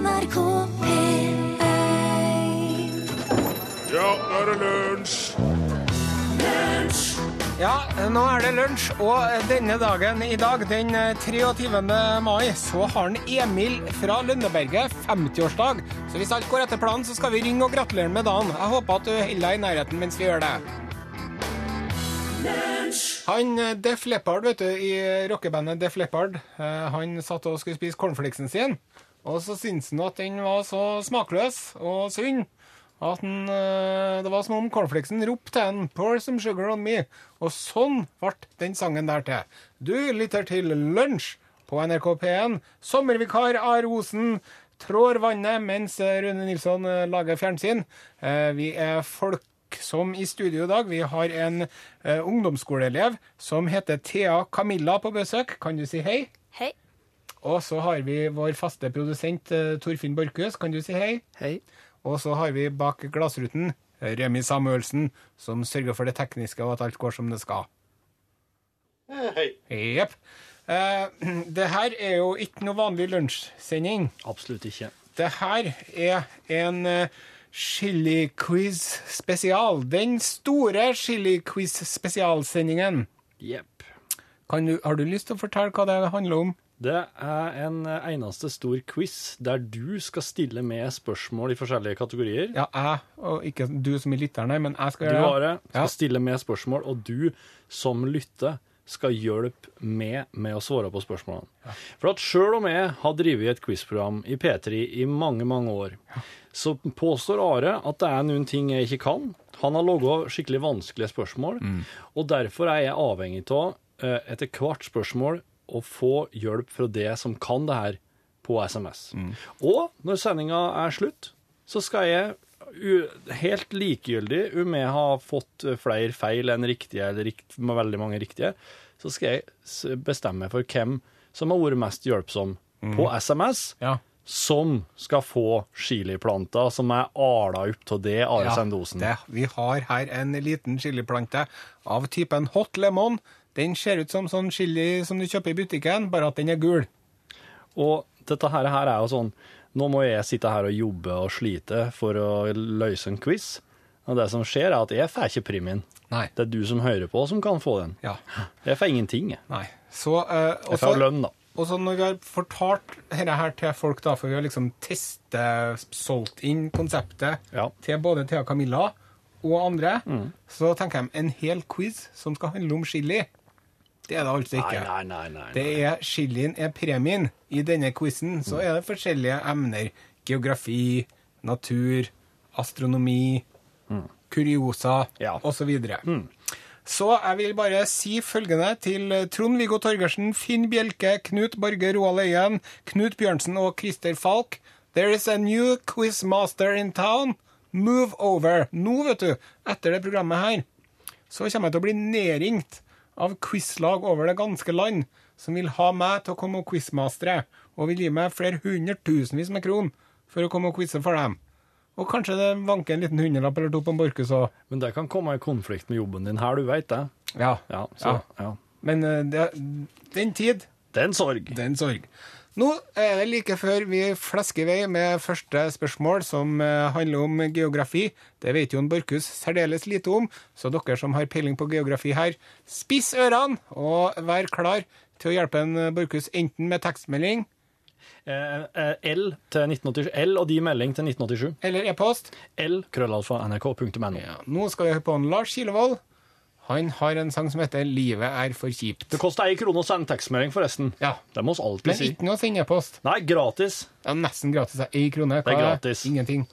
NRK P1 Ja, nå er det lunsj! Ja, nå er det lunsj, og denne dagen i dag, den 23. mai, så har han Emil fra Lønneberget 50-årsdag. Så hvis alt går etter planen, så skal vi ringe og gratulere med dagen. Jeg håper at du holder deg i nærheten mens vi gjør det. Han eh, Def Leppard, vet du, i rockebandet Def Leppard, eh, han satt og skulle spise cornflakesen sin, og så syntes han at den var så smakløs og sunn at han, eh, det var som om cornflakesen ropte til han 'Pour some sugar on me'. Og sånn ble den sangen der til. Du lytter til Lunsj på NRK P1. Sommervikar Are Osen trår vannet mens Rune Nilsson eh, lager fjernsyn. Eh, Vi er folk som i studio i dag. Vi har en ungdomsskoleelev som heter Thea Camilla på besøk. Kan du si hei? Hei. Og så har vi vår faste produsent eh, Torfinn Borchhus. Kan du si hei? Hei. Og så har vi bak glassruten Remi Samuelsen, som sørger for det tekniske og at alt går som det skal. Hei. Jepp. Eh, det her er jo ikke noe vanlig lunsjsending. Absolutt ikke. Det her er en uh, chili-quiz spesial. Den store chili-quiz spesialsendingen. Jepp. Kan har du lyst til å fortelle hva det handler om? Det er en eh, eneste stor quiz der du skal stille med spørsmål i forskjellige kategorier. Ja, jeg, og ikke du som er lytter, nei, men jeg skal gjøre det. Du, gjøre Are, skal Ja. stille med spørsmål, og du som lytter skal hjelpe med med å svare på spørsmålene. For at selv om jeg har drevet et quizprogram i P3 i mange, mange år, så påstår Are at det er noen ting jeg ikke kan. Han har laga skikkelig vanskelige spørsmål, og derfor er jeg avhengig av eh, etter hvert spørsmål å få hjelp fra det som kan det her på SMS. Og når sendinga er slutt, så skal jeg helt likegyldig om jeg har fått flere feil enn riktige, eller rikt med veldig mange riktige, så skal jeg bestemme for hvem som har vært mest hjelpsom på SMS, Ja. som skal få chiliplanter som er ala opp av det Are Ja, Sendosen. det. Vi har her en liten chiliplante av typen hot lemon. Den ser ut som sånn chili som du kjøper i butikken, bare at den er gul. Og dette her, her er jo sånn Nå må jeg sitte her og jobbe og slite for å løse en quiz. Og det som skjer, er at jeg får ikke premien. Nei. Det er du som hører på, som kan få den. Ja. Jeg får ingenting. Nei. Så, uh, også, jeg får lønn, da. Og så når vi har fortalt dette her til folk, da, for vi har liksom testet, solgt inn konseptet Ja. til både Thea Camilla og andre, Mm. så tenker jeg en hel quiz som skal handle om chili. Det er det altså ikke. nei, nei. nei. Det er chilien er premien. I denne quizen så er det forskjellige emner. Geografi, natur, astronomi, kuriosa Ja. osv. Så jeg vil bare si følgende til Trond-Viggo Torgersen, Finn Bjelke, Knut Borge Roald Øyen, Knut Bjørnsen og Christer Falk. There is a new quizmaster in town. Move over. Nå, vet du, etter det programmet her, så kommer jeg til å bli nedringt av quizlag over det ganske land som vil ha meg til å komme og quizmastre, og vil gi meg flere hundretusenvis med kron for å komme og quize for dem. Og kanskje det vanker en liten hundrelapp eller to på en Borchhus òg. Men det kan komme i konflikt med jobben din her, du veit det. Ja. Ja, så, Ja. ja. Men eh, det, den tid, Det er en sorg. det er en sorg. Nå er det like før vi flesker i vei med første spørsmål, som eh, handler om geografi. Det vet Jon Borchhus særdeles lite om, så dere som har peiling på geografi her, spiss ørene og vær klar til å hjelpe en eh, Borchhus enten med tekstmelding Eh, L til 1987. L og de melding til 1987. eller e-post. L krøllalfa nrk.no. Ja, nå skal vi høre på en Lars Kilevold. Han har en sang som heter 'Livet er for kjipt'. Det koster ei krone å sende tekstmelding, forresten. Ja, Det må vi alltid Men si. ikke noe sendepost. Nei, gratis. Ja, nesten gratis. Én krone. Det er gratis. Ingenting.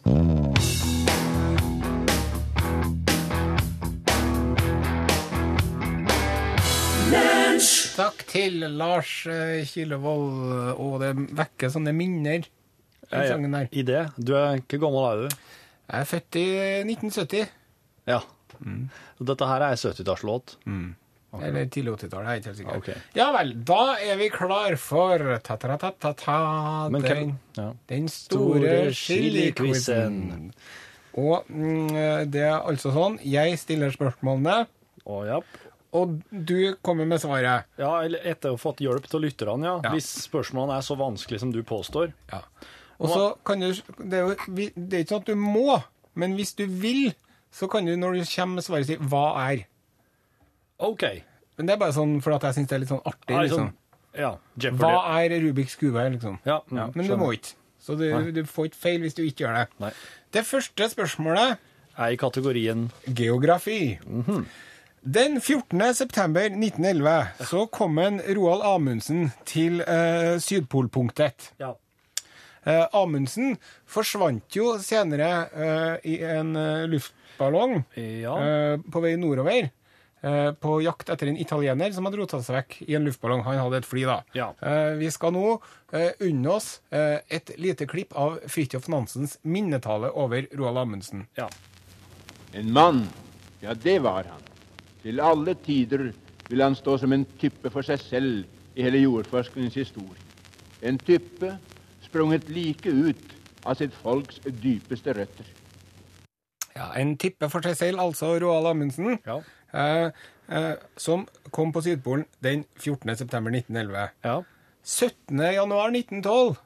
Takk til Lars eh, Kilevold, og det vekker sånne minner, den Ja, sangen der. I det. Du er Hvor gammel er du? Jeg er født i 1970. Ja. Så Dette her er ei 70-tallslåt. Eller tidlig 80-tall, jeg er ikke helt sikker. Okay. Ja vel, da er vi klar for ta-ta-ta-ta-ta, Men den, ja. den store Store chili-quizen. Og mm, det er altså sånn, jeg stiller spørsmålene, Å, ja. og du kommer med svaret. ja, eller etter å ha fått hjelp til lytterne, ja. Ja. Hvis spørsmålene er så vanskelig som du påstår. Ja. Og så kan du det er, jo, det er ikke sånn at du må, men hvis du vil, så kan du når du kommer med svaret si 'hva er'. OK. Men det er bare sånn for at jeg syns det er litt sånn artig. Liksom. Ja, Jeopardy. Hva er Rubiks kube, liksom? Ja, ja, men du må ikke. Så du, du får ikke feil hvis du ikke gjør det. Nei. Det første spørsmålet Er i kategorien geografi. Den 14. september 1911 så kom en Roald Amundsen til eh, Sydpolpunktet. Ja. Eh, Amundsen forsvant jo senere eh, i en eh, luftballong Ja. eh, på vei nordover. eh, på jakt etter en italiener som hadde rota seg vekk i en luftballong. Han hadde et fly, da. Ja. Eh, vi skal nå unne oss et lite klipp av Fridtjof Nansens minnetale over Roald Amundsen. ja. En mann, ja det var han. Til alle tider vil han stå som en type for seg selv i hele jordforskningens historie. En type sprunget like ut av sitt folks dypeste røtter. Ja, En tippe for seg selv, altså Roald Amundsen, Ja. eh, eh, som kom på Sydpolen den 14. september 1911. Ja. 17. januar 1912,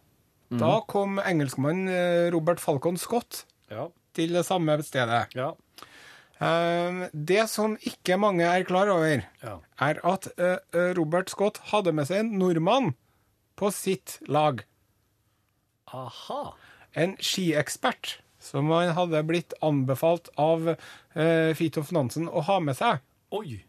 Mhm. da kom engelskmannen eh, Robert Falcon Scott Ja. til det samme stedet. Ja. Eh, det som ikke mange er klar over, Ja. er at eh, Robert Scott hadde med seg en nordmann på sitt lag. Aha. En skiekspert som han hadde blitt anbefalt av eh, Fridtjof Nansen å ha med seg. Oi.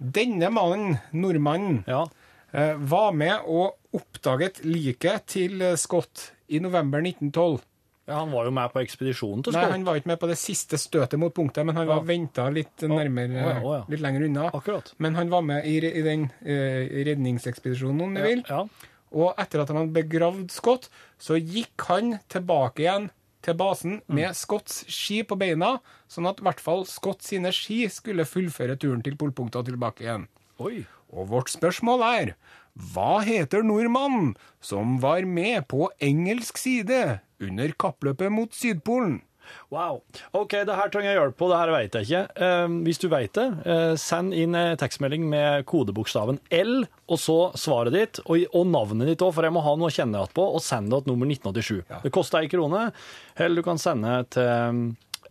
Denne mannen, nordmannen, Ja. eh, var med og oppdaget liket til Scott i november 1912. ja. Han var jo med på ekspedisjonen til Nei, han var ikke med på det siste støtet mot punktet, men han var venta litt nærmere, å ja, ja. litt lenger unna. Akkurat. Men han var med i, i den eh, redningsekspedisjonen, om du vil. Ja. Og etter at han hadde begravd Scott, så gikk han tilbake igjen til basen Mm. med Scotts ski på beina, sånn at i hvert fall Scott sine ski skulle fullføre turen til polpunktet og tilbake igjen. Oi. Og vårt spørsmål er hva heter nordmannen som var med på engelsk side under kappløpet mot Sydpolen? Wow. OK, det her trenger jeg hjelp på, det her vet jeg ikke. Eh, hvis du vet det, eh, send inn eh, tekstmelding med kodebokstaven L, og så svaret ditt, og, og navnet ditt òg, for jeg må ha noe å kjenne igjen på, og send det til nummer 1987. Det koster ei krone, eller du kan sende til mm,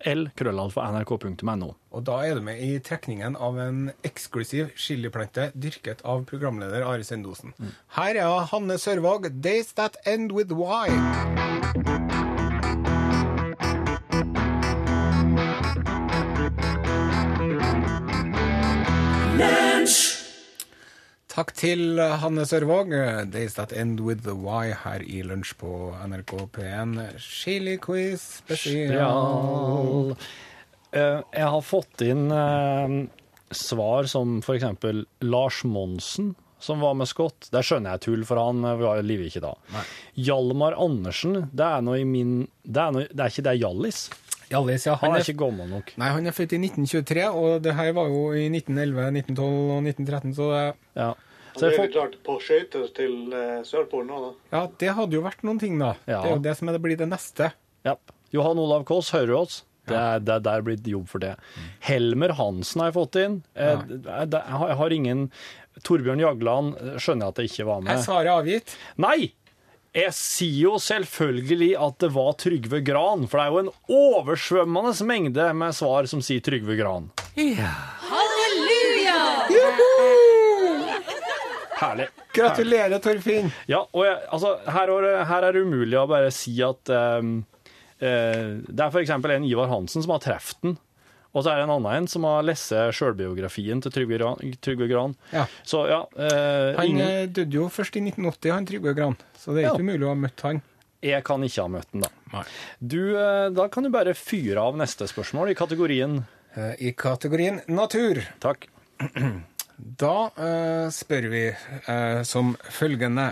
l-krøllalfa.nrk.no. Og da er du med i trekningen av en eksklusiv chiliplante dyrket av programleder Are Sendosen. Her er Hanne Sørvåg, 'Days That End With Why'. Takk til Hanne Sørvåg. 'Days That End With The Why' her i Lunsj på NRK P1. Chili-quiz spesial. Eh, jeg har fått inn eh, svar som for eksempel Lars Monsen, som var med Scott. Det skjønner jeg tull, for han eh, var i live ikke da. Hjalmar Andersen, det er noe i min Det er, noe, det er ikke det Hjallis? Hjallis, ja. Han Han er er, ikke gammel nok. nei, han er født i 1923, og det her var jo i 1911, 1912 og 1913, så det, Ja. Så Det er får, klart på skøyter til eh, Sørpolen òg, da. ja, det hadde jo vært noen ting, da. Ja. Det er jo det som er det blir det neste. ja. Johan Olav Kaas, hører du oss? Det er, det er der blitt jobb for det. Helmer Hansen har jeg fått inn. Eh, Jeg har- jeg har ingen Torbjørn Jagland eh, skjønner jeg at jeg ikke var Er med. svaret avgitt? Nei! Jeg sier jo selvfølgelig at det var Trygve Gran, for det er jo en oversvømmende mengde med svar som sier Trygve Gran. Ja. Halleluja! Juhu! Herlig. Gratulerer, Torfinn. Ja, og jeg, altså, her, er- her er det umulig å bare si at um, uh, Det er f.eks. en Ivar Hansen som har truffet den. Og så er det en annen en som har lest sjølbiografien til Trygve Gran. Trygve Gran. Ja. Så ja eh, Han ingen, eh, døde jo først i 1980, han Trygve Gran, så det er Ja. ikke mulig å ha møtt han. Jeg kan ikke ha møtt han, da. Du, eh, da kan du bare fyre av neste spørsmål i kategorien Eh, I kategorien natur. Takk. Da eh, spør vi eh, som følgende.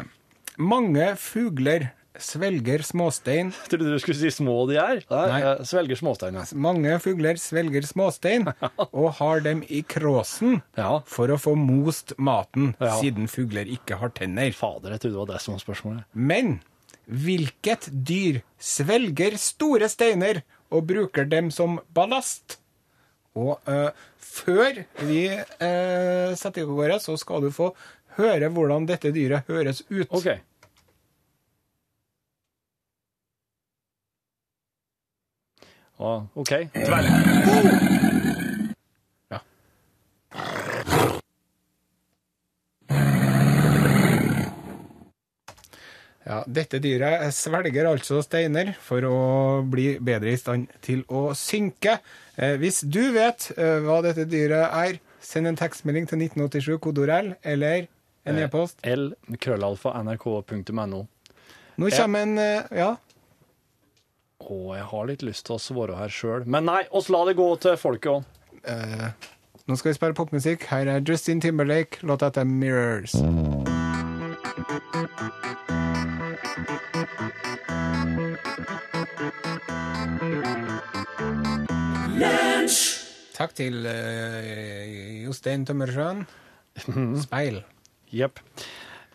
Mange fugler svelger småstein. Jeg trodde du skulle si små de er. Nei, Nei. Svelger småstein. ja. Mange fugler svelger småstein og har dem i kråsen Ja. for å få most maten, Ja. siden fugler ikke har tenner. Fader, jeg trodde det var det som var spørsmålet. Men hvilket dyr svelger store steiner og bruker dem som ballast? Og uh, før vi uh, setter i gang, så skal du få høre hvordan dette dyret høres ut. OK. Og, OK. Dverg. Ja, dette dyret svelger altså steiner for å bli bedre i stand til å synke. Eh, hvis du vet eh, hva dette dyret er, send en tekstmelding til 1987 kodeord L, eller en e-post. L, krøllalfa, nrk.no. Nå kommer en eh, Ja. Å, jeg har litt lyst til å svare her sjøl. Men nei, oss la det gå til folket òg. Uh, nå skal vi spille popmusikk. Her er Justin Timberlake, låta etter Mirrors. Takk til uh, Jostein Tømmersjøen. Speil. Jepp.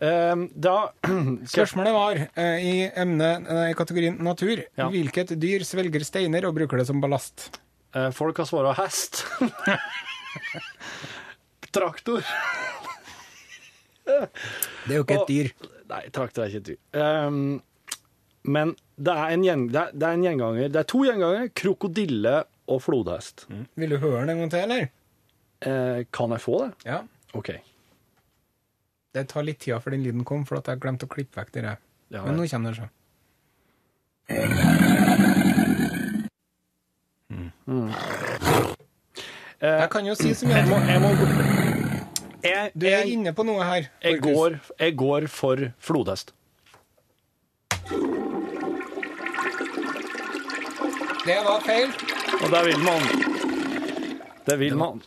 Um, da Spørsmålet var eh, i emnet i kategorien natur. Ja. Hvilket dyr svelger steiner og bruker det som ballast? eh, Folk har svart hest. Traktor. Det er jo ikke et dyr. Nei, traktor er ikke et dyr. Um, men det er, en gjeng, det, er, det er en gjenganger. Det er to gjenganger. Krokodille og flodhest. Vil du høre den en gang til, eller? Uh, kan jeg få det? Ja. OK. Det tar litt tid før den lyden kom, for at jeg glemte å klippe vekk det. der. Ja, Men nå kommer det, så. Mm. Jeg kan jo si så jeg mye. må, jeg må jeg, Du er jeg, inne på noe her. jeg, går, jeg går for flodhest. Det var feil. Og det vil man Det vil man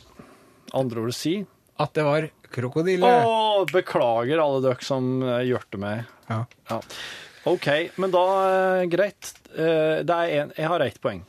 andre ord si. At det var krokodille. Å, beklager alle dere som gjørte hjørte meg. Ja. Ja. OK, men da eh, greit. Eh, det er en, jeg har ett poeng.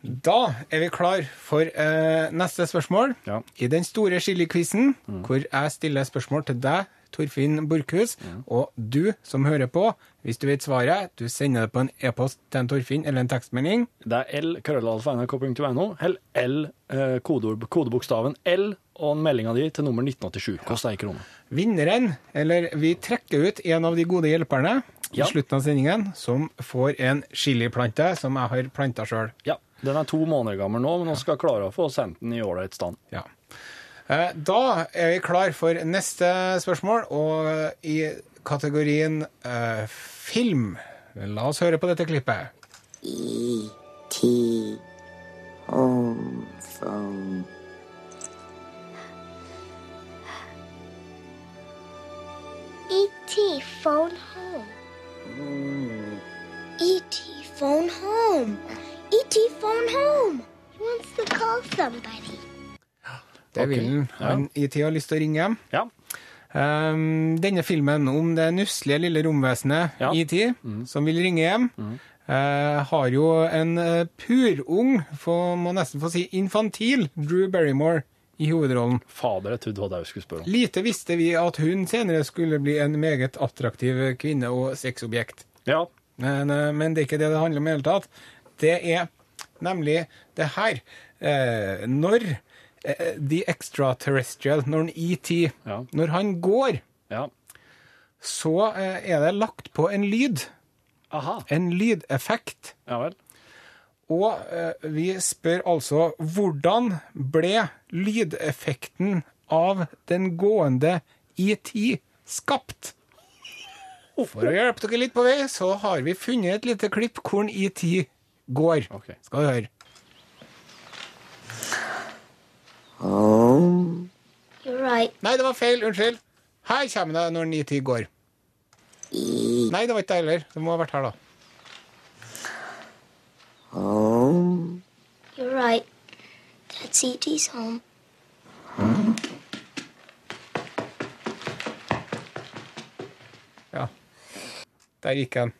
Da er vi klar for eh, neste spørsmål. Ja. I den store chili-quizen, hvor jeg stiller spørsmål til deg, Torfinn Borchhus, og du som hører på, hvis du vet svaret, du sender det på en e-post til en Torfinn eller en tekstmelding. Det er L, krøllalfa.nrk.no, eller L, eh, kodebokstaven L, og meldinga di til nummer 1987. Koster ei krone. Vinneren, eller vi trekker ut en av de gode hjelperne Ja. i slutten av sendingen, som får en chiliplante som jeg har planta sjøl. Ja, den er to måneder gammel nå, men vi skal klare å få sendt den i ålreit stand. Ja. Eh, Da er vi klar for neste spørsmål, og i kategorien uh, film. La oss høre på dette klippet. E.T. Home phone. E.T. phone home. E.T. phone home. E.T. phone home. He wants to call somebody. Det vil han. Han ET har lyst til å ringe hjem. Ja. Um, denne filmen om det nusselige lille romvesenet Ja. ET mm. som vil ringe hjem, eh, har jo en eh, purung, få- må nesten få si infantil, Drew Barrymore i hovedrollen. Fader, jeg trodde det det jeg skulle spørre om. Lite visste vi at hun senere skulle bli en meget attraktiv kvinne og sexobjekt. Ja. Men, eh, men det er ikke det det handler om i hele tatt. Det er nemlig det her. Eh, når eh, The Extraterrestrial, når ET, Ja. når han går, Ja. så eh, er det lagt på en lyd. Aha. En lydeffekt. Ja vel. Og eh, vi spør altså hvordan ble lydeffekten av den gående ET skapt? For å hjelpe dere litt på vei, så har vi funnet et lite klipp hvor ET går. Okay. Skal du høre. You're right. Nei, det var feil. Unnskyld. Her kommer det når ET går. Nei, det var ikke det heller. Det må ha vært her, da. Home. You're right. That's E.T.'s home. Ja. Der gikk han.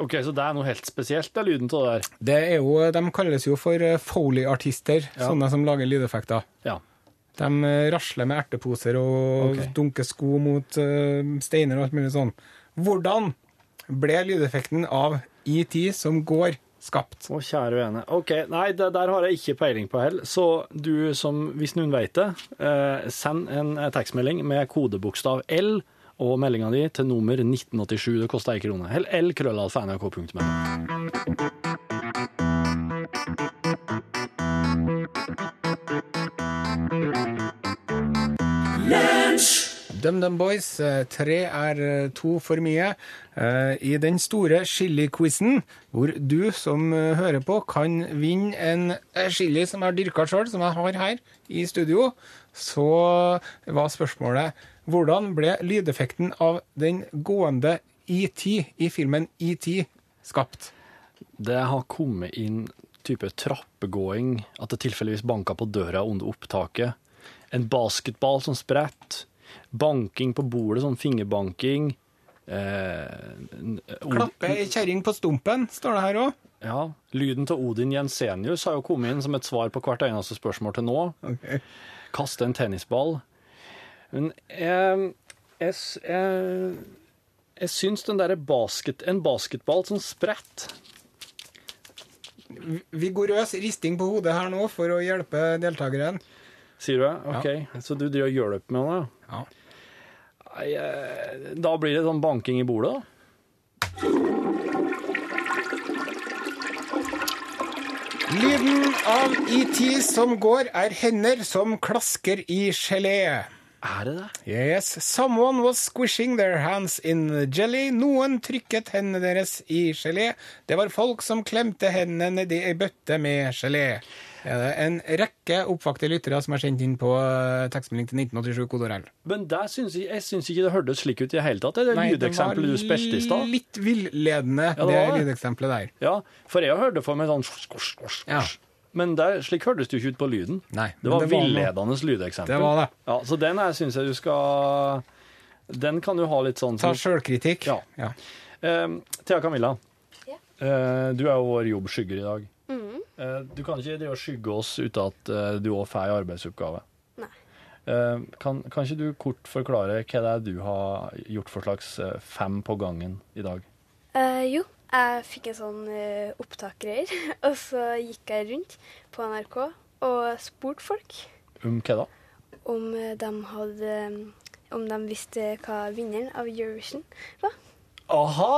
Ok, Så det er noe helt spesielt, det er lyden av det der. Det er jo, de kalles jo for eh, Foley-artister, Ja. sånne som lager lydeffekter. Ja. De eh, rasler med erteposer og okay. dunker sko mot uh, steiner og alt mulig sånn. Hvordan ble lydeffekten av ET som går, skapt? Å, kjære vene. Ok, nei, det der har jeg ikke peiling på heller. Så du som, hvis noen vet det, eh, send en eh, tekstmelding med kodebokstav L og meldinga di til nummer 1987. Det koster ei krone. Eller L DumDum Boys. Eh, Tre er eh, to for mye. Eh, I den store chili-quizen, hvor du som hører på kan vinne en chili som jeg har dyrka sjøl, som jeg har her i studio, så var spørsmålet hvordan ble lydeffekten av den gående ET i filmen ET skapt? Det har kommet inn type trappegåing, at det tilfeldigvis banka på døra under opptaket. En basketball som sprett. Banking på bordet, sånn fingerbanking. Eh, Klappe ei kjerring på stumpen, står det her òg. Ja, Lyden til Odin Jensenius har jo kommet inn som et svar på hvert eneste spørsmål til nå. Kaste en tennisball. Men jeg, jeg, jeg, jeg syns den derre basket, en basketball som sprett Vigorøs risting på hodet her nå for å hjelpe deltakeren. Sier du det? OK. Så du driver og hjelper med det? Ja. Nei, eh, da blir det sånn banking i bordet, da. Lyden av IT som går, er hender som klasker i gelé. Er det det? Yes, someone was squishing their hands in jelly. Noen trykket hendene deres i gelé. Det var folk som klemte hendene nedi ei bøtte med gelé. Er det en rekke oppvakte lyttere som har sendt inn på eh, tekstmelding til 1987 kodeord L. Men der synes jeg, jeg syns ikke det hørtes slik ut i det hele tatt. Det er det det lydeksempelet du spilte i stad. litt villedende, Ja, det det var det. lydeksempelet der. Ja, for jeg hørte for meg sånn skors, skors, skors. Ja. Men der, slik hørtes det jo ikke ut på lyden. Nei, Det var det var villedende lydeksempel. Det var det. Ja, så den her syns jeg du skal Den kan du ha litt sånn Ta som sjølkritikk. Ja. Ja. Uh, Thea Camilla, Ja. uh, du er jo vår jobbskygger i dag. Eh, du kan ikke drive og skygge oss uten at eh, du òg får en arbeidsoppgave. Nei. Eh, kan, kan ikke du kort forklare hva det er du har gjort for slags fem på gangen i dag? Eh, jo, jeg fikk en sånn uh, og så gikk jeg rundt på NRK og spurte folk Om hva da? om de hadde om de visste hva vinneren av Eurovision var. Aha!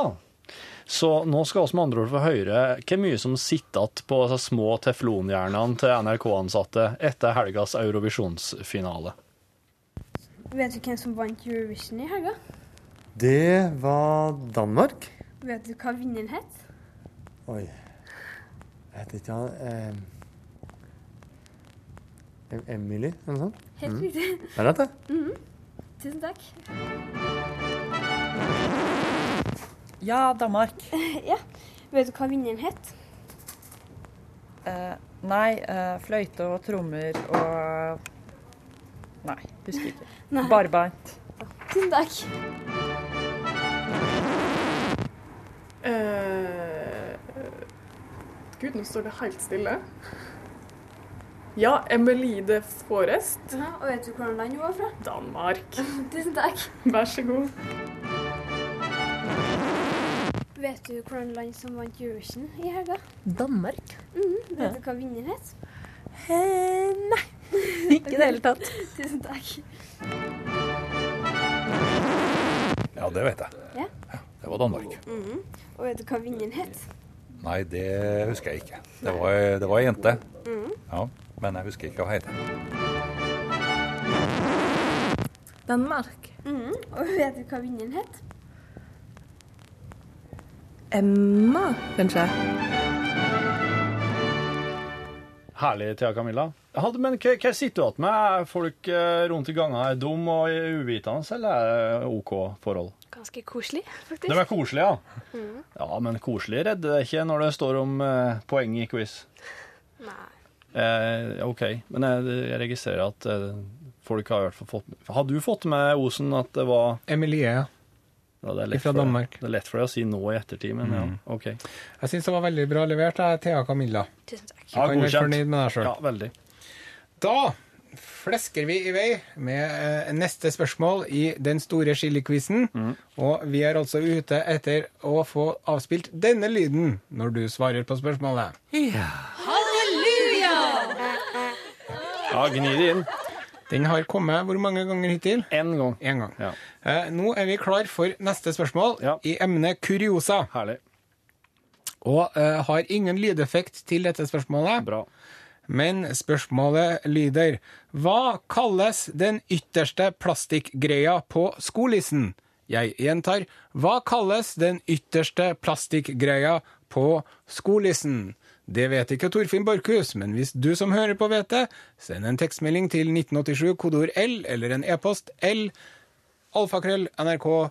Så nå skal vi med andre ord få høre hvor mye som sitter igjen på de små teflonhjernene til NRK-ansatte etter helgas Eurovisjonsfinale. Vet du hvem som vant Eurovision i helga? Det var Danmark. Vet du hva vinneren het? Oi. Jeg vet ikke eh, Em- Emily, eller noe sånt? Helt riktig. Er det det? Tusen takk. Ja, Danmark. ja. Vet du hva vinneren het? Eh, nei, eh, fløyte og trommer og Nei, husker ikke. Nei. Barbeint. Tusen takk. Eh, Gud, nå står det helt stille. Ja, Emelide Forrest. Ja, og vet du hvordan land hun var fra? Danmark. Tusen takk. Vær så god. Vet du hvordan land som vant Eurovision i helga? Danmark? Mm, Vet du hva vinneren het? Eh, nei. Ikke i det hele tatt. Tusen takk. Ja, det vet jeg. Ja. Det var Danmark. Mhm. Og vet du hva vinneren het? Nei, det husker jeg ikke. Det var, det var ei jente. Mhm. Ja, men jeg husker ikke hva hun heter. Danmark. Mhm. Og vet du hva vinneren het? Emma, kanskje? Herlig, Thea Camilla. Men hva, hva sitter du igjen med? Er folk eh, rundt i gangene er dum og uvitende, eller er det OK forhold? Ganske koselig, faktisk. De er koselige, ja. Mm. Ja, men koselig redder det ikke når det står om eh, poeng i quiz. Nei. Eh, OK, men jeg, jeg registrerer at eh, folk har i hvert fall fått Har du fått med Osen at det var Emilie, ja. Ja, det er lett Fra for deg- Danmark. Det er lett for deg å si nå i ettertid, men ja, OK. Jeg syns det var veldig bra levert, jeg, Thea Camilla. Tusen takk. Du kan være fornøyd med deg sjøl. Ja, veldig. Da flesker vi i vei med eh, neste spørsmål i den store chili-quizen. Og vi er altså ute etter å få avspilt denne lyden når du svarer på spørsmålet. halleluja Ja, gni det inn. Den har kommet hvor mange ganger hittil? Én gang. En gang. Ja. Eh, nå er vi klar for neste spørsmål i emnet kuriosa. Herlig. Og eh, har ingen lydeffekt til dette spørsmålet. Bra. Men spørsmålet lyder Hva kalles den ytterste plastikkgreia på skolissen? Jeg gjentar, hva kalles den ytterste plastikkgreia på skolissen? Det vet ikke Torfinn Borchhus, men hvis du som hører på vet det, send en tekstmelding til 1987 kodeord L eller en e-post L alfakrøll nrk.no.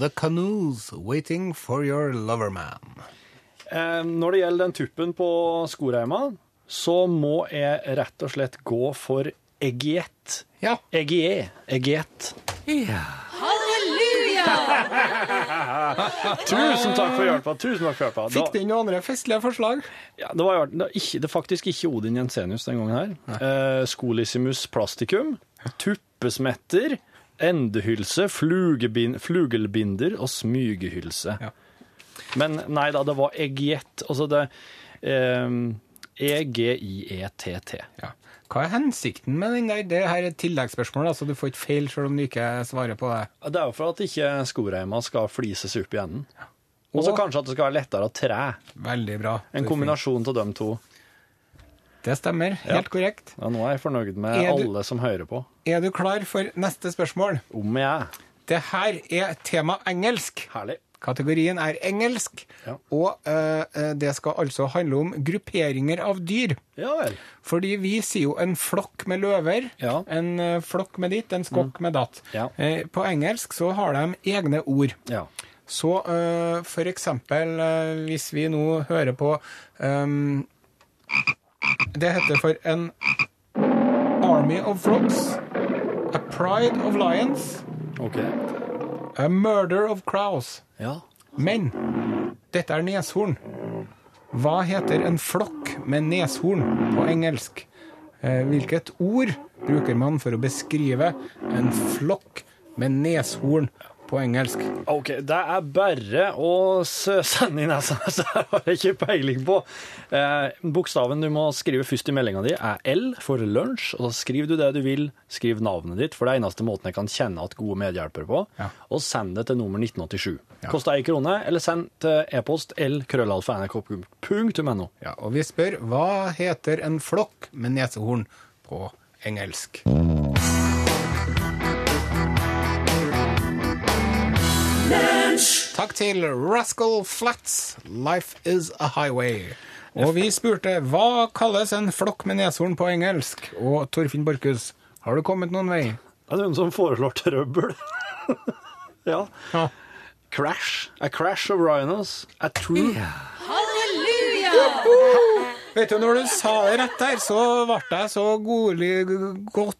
The Canoes Waiting for Your Loverman. Eh, når det gjelder den tuppen på skoreima, så må jeg rett og slett gå for Egiet. Ja. Egiet. Egiet. Ja. Halleluja! Tusen takk for hjelpa. Tusen takk for hjelpa. Da- Fikk du inn noen andre festlige forslag? Ja, det var, det var ikke, det var, faktisk ikke Odin Jensenius den gangen her. Eh, Skolissimus plasticum, tuppesmetter, endehylse, flugelbinder og smygehylse. Men nei da, det var eggiett. Altså det eh, E-G-I-E-T-T. Ja. Hva er hensikten med den der? Det her er et tilleggsspørsmål, altså du får ikke feil selv om du ikke svarer på det. Det er jo for at ikke skoreima skal flises opp i enden. Og så kanskje at det skal være lettere å tre. Veldig bra. En kombinasjon av de to. Det stemmer. Helt korrekt. Ja, nå er jeg fornøyd med du- alle som hører på. Er du klar for neste spørsmål? Om jeg er. Det her er tema engelsk. Herlig. Kategorien er engelsk, Ja. og eh, eh, det skal altså handle om grupperinger av dyr. Ja vel. Fordi vi sier jo en flokk med løver, Ja. en eh, flokk med ditt, en skokk med datt. Ja. Eh, på engelsk så har de egne ord. Ja. Så eh, for eksempel eh, hvis vi nå hører på ehm, Det heter for en Army of Flocks, A Pride of Lions, okay. A Murder of Crows. Ja. Men dette er neshorn. Hva heter en flokk med neshorn på engelsk? Eh, Hvilket ord bruker man for å beskrive en flokk med neshorn på engelsk? OK, det er bare å søse sende inn nesa. Så her har jeg ikke peiling på. Eh, bokstaven du må skrive først i meldinga di, er L for lunsj. Og så skriver du det du vil. Skriv navnet ditt, for det er eneste måten jeg kan kjenne at gode medhjelpere på. Ja. Og send det til nummer 1987. Koster ei krone, eller send til e-post l-krøllalfa.nrk.no. Ja, og vi spør hva heter en flokk med nesehorn på engelsk? Takk til Rascal Flats, Life is a Highway. Og vi spurte hva kalles en flokk med neshorn på engelsk? Og Torfinn Borchhus, har du kommet noen vei? Er det noen som foreslår trøbbel? ja. Ja. Crash. A crash of rhinos. A true Halleluja! Vet du, når du sa det rett der, så ble jeg så godlig godt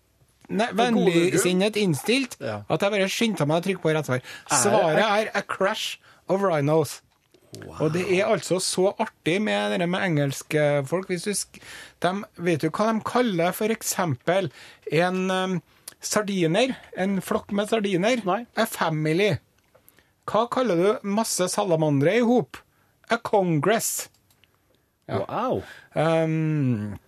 Nei, vennligsinnet innstilt Ja. at jeg bare skyndte meg å trykke på rett svar. Svaret er A Crash of Rhinos. Og det er altså så artig med det med engelske folk. Hvis du sk de, vet du hva de kaller eksempel en um, sardiner? En flokk med sardiner? Nei. A family. Hva kaller du masse salamandere i hop? A congress. Wow. Um,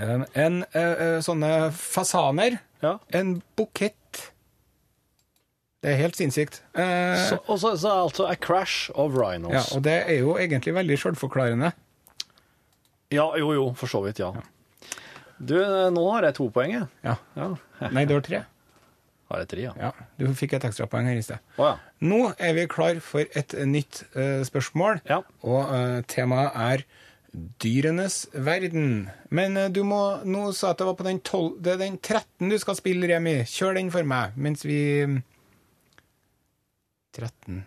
en en eh, eh, sånne fasaner. Ja. En bukett. Det er helt sinnssykt. Eh, Så, og så, så altså A crash of rhinos. ja, og det er jo egentlig veldig sjølforklarende. Ja, jo, jo, for så vidt, ja. Du, nå har jeg to poeng, jeg. Ja. Ja. Nei, det var tre. Har jeg tre, ja. Ja, du fikk et ekstrapoeng her i sted. Oh, ja. Nå er vi klar for et nytt uh, spørsmål, Ja. og uh, temaet er dyrenes verden. Men uh, du må Nå sa at det var på den 12, det er den 13 du skal spille, Remi. Kjør den for meg, mens vi 13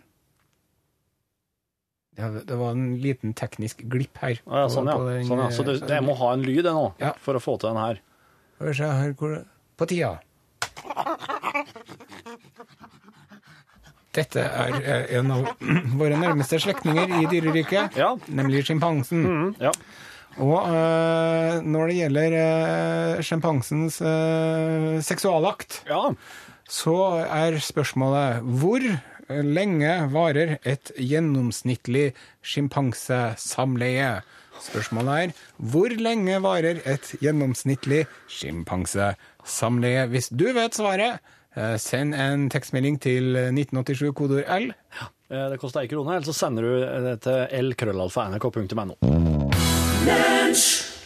det, det var en liten teknisk glipp her. Ah, ja sånn, ja. Den, Sånn, ja. Så det, jeg må ha en lyd jeg nå, Ja. for å få til den her. På tida. Dette er en av våre nærmeste slektninger i dyreriket, Ja. nemlig sjimpansen. Mm, ja. Og øh, når det gjelder sjimpansens øh, seksualakt, ja. så er spørsmålet hvor lenge varer et gjennomsnittlig sjimpansesamleie? Spørsmålet er hvor lenge varer et gjennomsnittlig sjimpansesamleie? Hvis du vet svaret, send en tekstmelding til 1987 kodord L. Ja, Det koster ei krone, eller så sender du det til lkrøllalfa.nrk.no.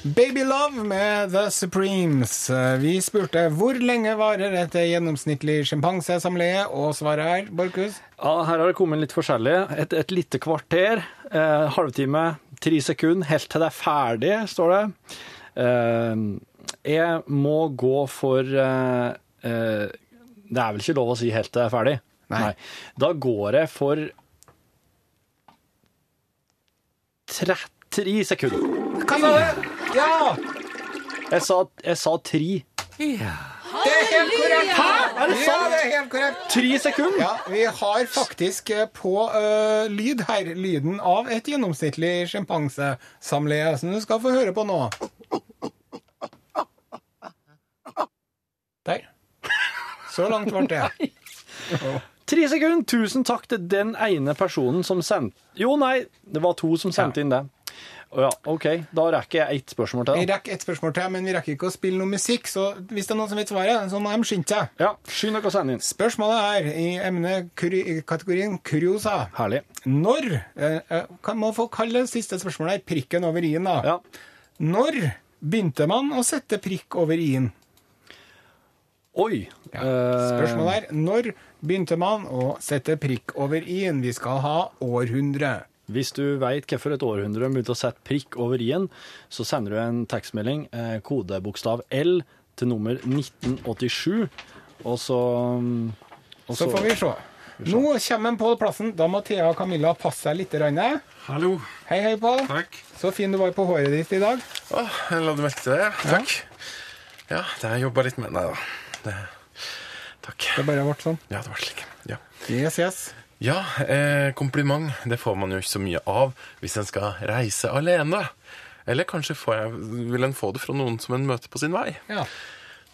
Baby Love med The Supremes. Eh, Vi spurte hvor lenge varer et gjennomsnittlig sjimpansesamleie, og svaret er, Borchhus? Ja, her har det kommet litt forskjellig. Et, et lite kvarter, eh, halvtime, tre sekunder, helt til det er ferdig, står det. Eh, jeg må gå for eh, eh, Det er vel ikke lov å si helt til det er ferdig? Nei. Da går jeg for 33 sekunder. Hva sa du? Ja! Jeg sa, jeg sa tre. Det er helt korrekt! Hæ? Er det sant? Ja, det er helt korrekt. Tre sekunder? Ja, vi har faktisk eh, på uh, lyd her lyden av et gjennomsnittlig sjimpansesamleie, som du skal få høre på nå. Der. Så langt ble det. Tre sekunder! Tusen takk til den ene personen som sendte Jo, nei, det var to som sendte inn det. Ja, OK, da rekker jeg ett spørsmål til. Vi rekker ett spørsmål til, men vi rekker ikke å spille noe musikk, så hvis det er noen som vet svaret, så må de skynde seg. Ja, skynd dere å sende inn. Spørsmålet er i emnekategorien kategorien kuriosa. Herlig. Når eh, må Kan man få kalle det siste spørsmålet prikken over i-en, da? Ja. Når begynte man å sette prikk over i-en? Oi. Ja. Spørsmålet er når begynte man å sette prikk over i-en? Vi skal ha århundre. Hvis du veit hvorfor et århundre begynte å sette prikk over i-en, så sender du en tekstmelding, eh, kodebokstav L, til nummer 1987, og så mm, og Så får vi se. Nå kommer Pål Plassen. Da må Thea og Camilla passe seg litt. Rønne. Hallo. Hei, hei, Pål. Så fin du var på håret ditt i dag. Å, jeg la du merke til det? Takk. Ja, det har jeg jobba litt med. Nei da. Det, takk. Det bare ble sånn. Ja, det ble slik. Ja. Yes, yes. Ja, eh, kompliment det får man jo ikke så mye av hvis en skal reise alene. Eller kanskje får jeg, vil en få det fra noen som en møter på sin vei. Ja.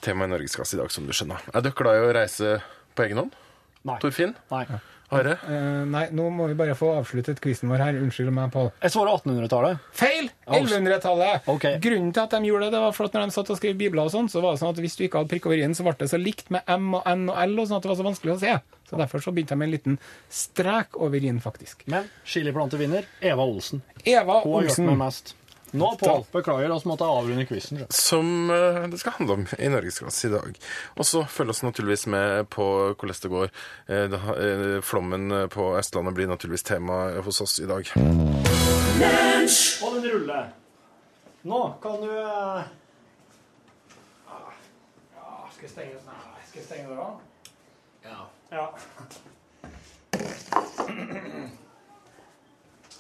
Tema i Norgesklasse i dag, som du skjønner. Er dere glad i å reise på egen hånd? Nei. Torfinn? Nei. Are? Eh, nei, nå må vi bare få avsluttet quizen vår her. Unnskyld meg, Pål. Jeg svarer 1800-tallet. Feil! 1100-tallet. Okay. Grunnen til at de gjorde det, det var for at når de satt og skrev bibler og sånn, så var det sånn at hvis du ikke hadde prikk over i-en, så ble det så likt med M og N og L, og sånn at det var så vanskelig å se. Så derfor så begynte de med en liten strek over i-en, faktisk. Men chiliplante vinner. Eva Olsen. Eva Hun har gjort Olsen. meg mest. Nå, Pål, beklager, oss måtte avrunde quizen. Som eh, det skal handle om i Norgesklasse i dag. Og så følg oss naturligvis med på hvordan det går. Eh, det, eh, flommen på Østlandet blir naturligvis tema hos oss i dag. Og den ruller. Nå kan du eh, Ja, skal jeg stenge Nei, skal jeg stenge døra? Ja. ja.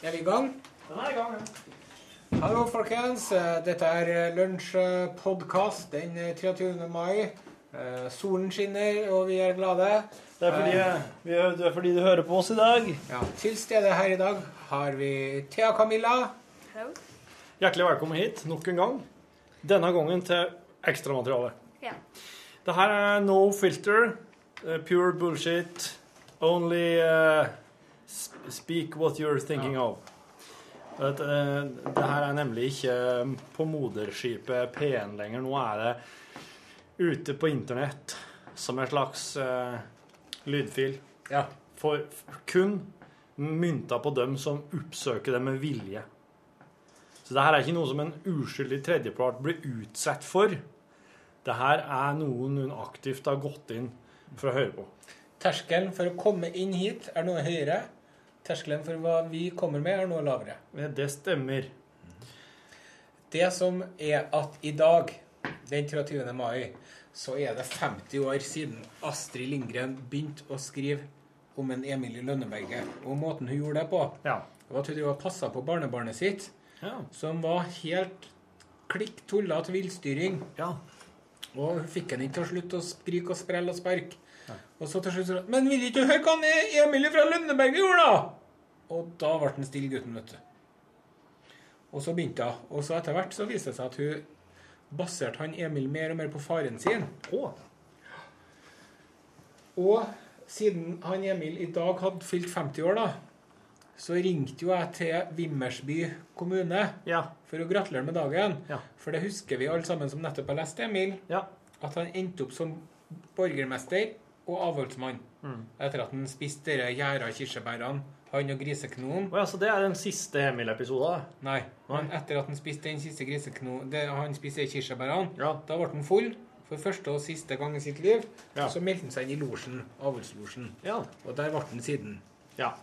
Er vi i gang? Den er i gang, ja. Hallo, folkens. Eh, Dette er lunsjpodkast den eh, 23. mai. Eh, Solen skinner, og vi er glade. Det er fordi, vi, det er fordi du hører på oss i dag. Ja, Til stede her i dag har vi Thea Camilla. Hjertelig velkommen hit nok en gang. Denne gangen til ekstramateriale. Ja. Det her er no filter, eh, pure bullshit. Only uh, speak what you're thinking of. At, eh, det her er nemlig ikke eh, på moderskipet P1 lenger. Nå er det ute på internett som en slags uh, lydfil. For kun mynta på dem som oppsøker det med vilje. Så det her er ikke noe som en uskyldig tredjepart blir utsatt for. Det her er noe noen aktivt har gått inn for å høre på. Terskelen for å komme inn hit er noe høyere. Terskelen for hva vi kommer med, er noe lavere. Det stemmer. Det som er at i dag, den 23. mai, så er det 50 år siden Astrid Lindgren begynte å skrive om en Emilie Lønneberget. Og måten hun gjorde det på, det var at hun drev og passa på barnebarnet sitt, som var helt klikk tullete villstyring. Og hun fikk henne ikke til å slutte å skrike og sprelle og sparke. Og så til slutt så Men vil ikke du høre hva Emilie fra Lønneberget gjorde, da? Og da ble han stille gutten, vet du. Og så begynte hun. Og så etter hvert så viste det seg at hun baserte han Emil mer og mer på faren sin. Og siden han Emil i dag hadde fylt 50 år, da, så ringte jo jeg til Vimmersby kommune for å gratulere med dagen. For det husker vi alle sammen som nettopp har lest Emil. At han endte opp som borgermester og avholdsmann Mm. etter at han spiste de gjæra kirsebærene. Han og griseknoen. Oh, ja, så det er den siste Emil-episoden? Nei. Men etter at han spiste den siste griseknoen det, Han spiste kirsebærene. Da ble han full for første og siste gang i sitt liv. Ja. Og så meldte han seg inn i losjen, avlslosjen. Ja. Og der ble han siden. Ja.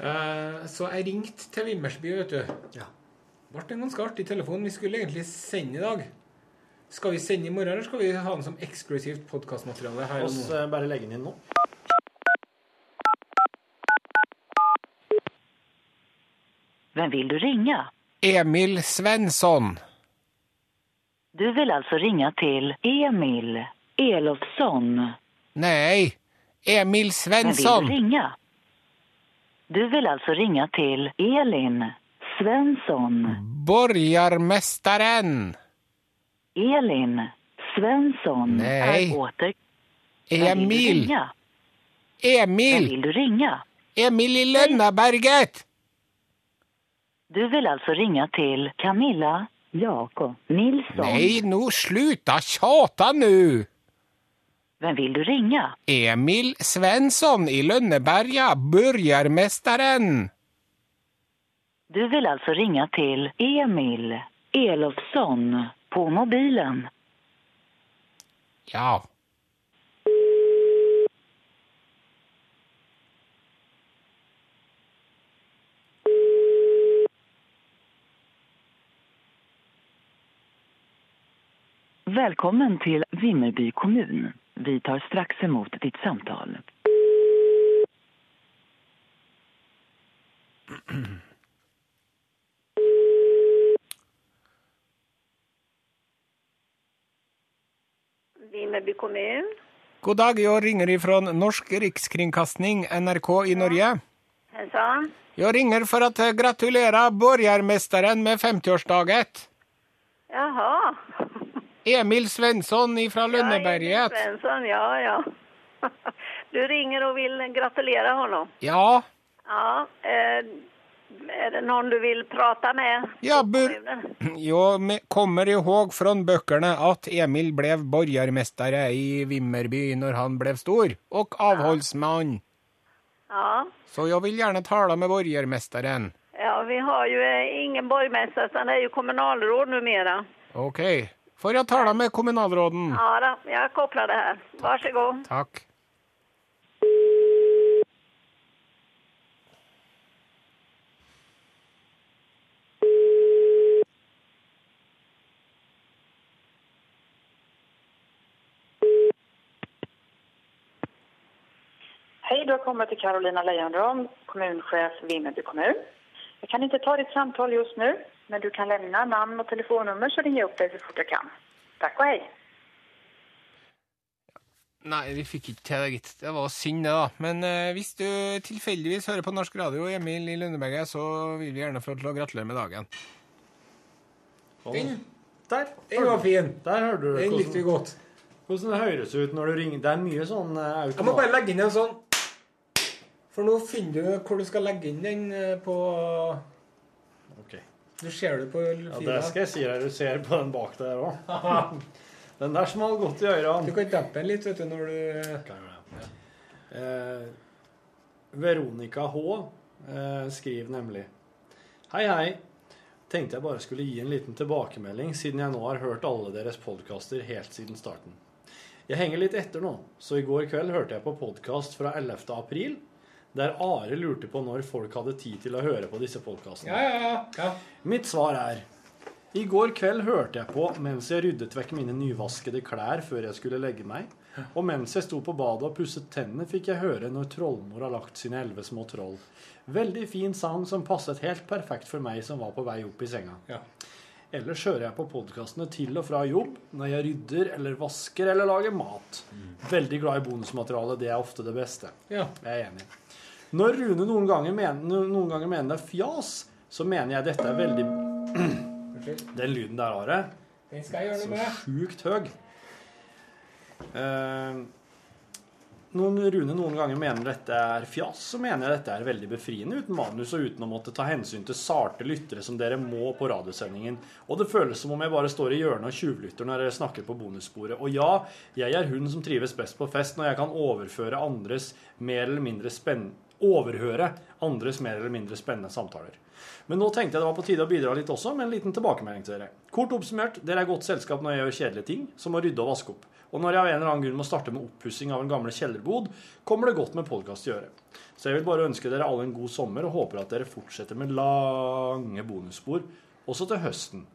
Eh, så jeg ringte til Vimmersby, vet du. Ja. Ble en ganske artig telefon. Vi skulle egentlig sende i dag. Skal vi sende i morgen, eller skal vi ha den som eksklusivt podkastmateriale her og nå? eh, bare legge den inn nå. Vem vill du ringa? Emil Svensson. Du vill alltså ringa till Emil Elofsson. Nej, Emil Vem vill vil du ringa? Du vill alltså ringa till Elin Svensson. Borgarmästaren. Elin Svensson Nej. är åter... Vem vill du Emil. ringa? Vem Emil. du ringe? Emil i Lönnaberget. Du vil altså ringe til Camilla Jakob Nilsson. Nei, nå sluta tjata nu. Vem vil du ringe? Emil Svensson i Lønneberga, børjermesteren. Du vil altså ringe til Emil Elofsson på mobilen. Ja. Välkommen til Vimmerby kommun. Vi tar straks imot ditt samtale. Vimmerby kommun. God dag, jeg ringer ifrån Norsk rikskringkastning, NRK i Norge. Hejsan. Jeg ringer for å gratulere borgermesteren med 50-årsdaget. Jaha. Emil Svensson fra Lønneberget. Ja, Emil Svensson, ja, ja. Du ringer og vil gratulere honom. Ja, Ja. Er det noen du vil prate med? Ja, bur jo, me- kommer ihåg fra bøkene at Emil ble borgermester i Vimmerby når han ble stor og avholdsmann. Ja. Så jeg vil gjerne tale med borgermesteren. ja, vi har ju eh, ingen borgermester, det er jo kommunalråd numera. Okej. Får jeg tala med kommunalråden? Ja, da, jeg kopplar det här. Varsågod. Takk. Hej, du har kommit till Carolina Leijonrom, kommunchef Vimmerby kommun. Jag kan inte ta ditt samtal just nu, men du kan lämna namn och telefonnummer så ringer jag upp dig så fort jag kan. Tack och hej. Nei, vi fikk ikke til det, gitt. Det var synd, det, da. Men eh, hvis du tilfeldigvis hører på norsk radio, Emil i Lundeberget, så vil vi gjerne få til å gratulere med dagen. Den, Der. den var fin. Der hørte du Den likte vi godt. Hvordan det høres ut når du ringer. Det er mye sånn automat. Jeg må bare legge inn en sånn For nå finner du hvor du skal legge inn den eh, på. Du ser det på fila. Ja, det skal jeg si deg. Du ser på den bak der òg. Den der smalt godt i ørene. Du kan dempe den litt, vet du, når du Eh, Veronica H. Eh, skriver nemlig Hei, hei. Tenkte jeg bare skulle gi en liten tilbakemelding, siden jeg nå har hørt alle deres podkaster helt siden starten. Jeg henger litt etter nå, så i går kveld hørte jeg på podkast fra 11. april, der Are lurte på når folk hadde tid til å høre på disse podkastene. Ja, ja, ja. Mitt svar er I går kveld hørte jeg på mens jeg ryddet vekk mine nyvaskede klær før jeg skulle legge meg. Og mens jeg sto på badet og pusset tennene, fikk jeg høre når trollmor har lagt sine elleve små troll. Veldig fin sang som passet helt perfekt for meg som var på vei opp i senga. Ja. Ellers hører jeg på podkastene til og fra jobb når jeg rydder eller vasker eller lager mat. Veldig glad i bonusmaterialet. Det er ofte det beste. Ja. Jeg er enig. Når Rune noen ganger mener, noen ganger mener det er fjas, så mener jeg dette er veldig Den lyden der, Are, Den skal jeg gjøre noe med. Så sjukt høy. Uh, når Rune noen ganger mener dette er fjas, så mener jeg dette er veldig befriende uten manus og uten å måtte ta hensyn til sarte lyttere som dere må på radiosendingen. Og det føles som om jeg bare står i hjørnet og tjuvlytter når dere snakker på bonussporet. Og ja, jeg er hun som trives best på fest når jeg kan overføre andres mer eller mindre spenn... Overhøre andres mer eller mindre spennende samtaler. Men nå tenkte jeg det var på tide å bidra litt også, med en liten tilbakemelding til dere. Kort oppsummert, dere er godt selskap når jeg gjør kjedelige ting, som å rydde og vaske opp. Og når jeg av en eller annen grunn må starte med oppussing av en gamle kjellerbod, kommer det godt med podkast å gjøre. Så jeg vil bare ønske dere alle en god sommer, og håper at dere fortsetter med lange bonusspor også til høsten.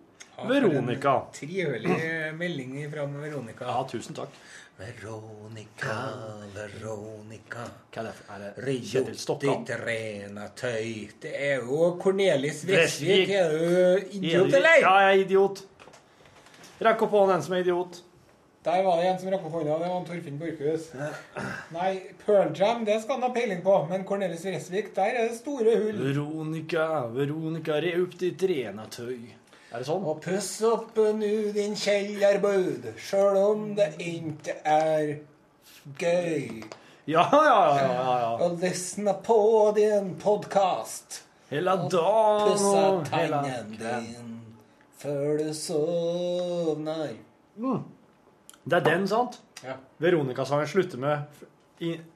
Veronica. Trivelig melding fra Veronica. Ja, tusen takk. Veronica, Veronica Hva er det? Er det Kjetil Stokkan? Ditt rena tøy. Det er jo Cornelis Vresvik. Er du idiot, Er eller? Ja, jeg er idiot. Rekk opp hånden, en som er idiot. Der var det en som rakk opp hånda. Det var en Torfinn Borchhus. Nei, Pearl Jam det skal han ha peiling på, men Cornelis Vresvik, der er det store hull. Veronica, Veronica, re opp ditt rena tøy. Er det sånn? Og puss opp nu din kjellerbud, sjøl om det ikke er gøy. Ja, ja, ja, ja, ja. Og lysne på din podkast. Hele dagen Pussa tannen din før du sovner. Mm. Det er den, sant? Ja. Veronica-sangen slutter med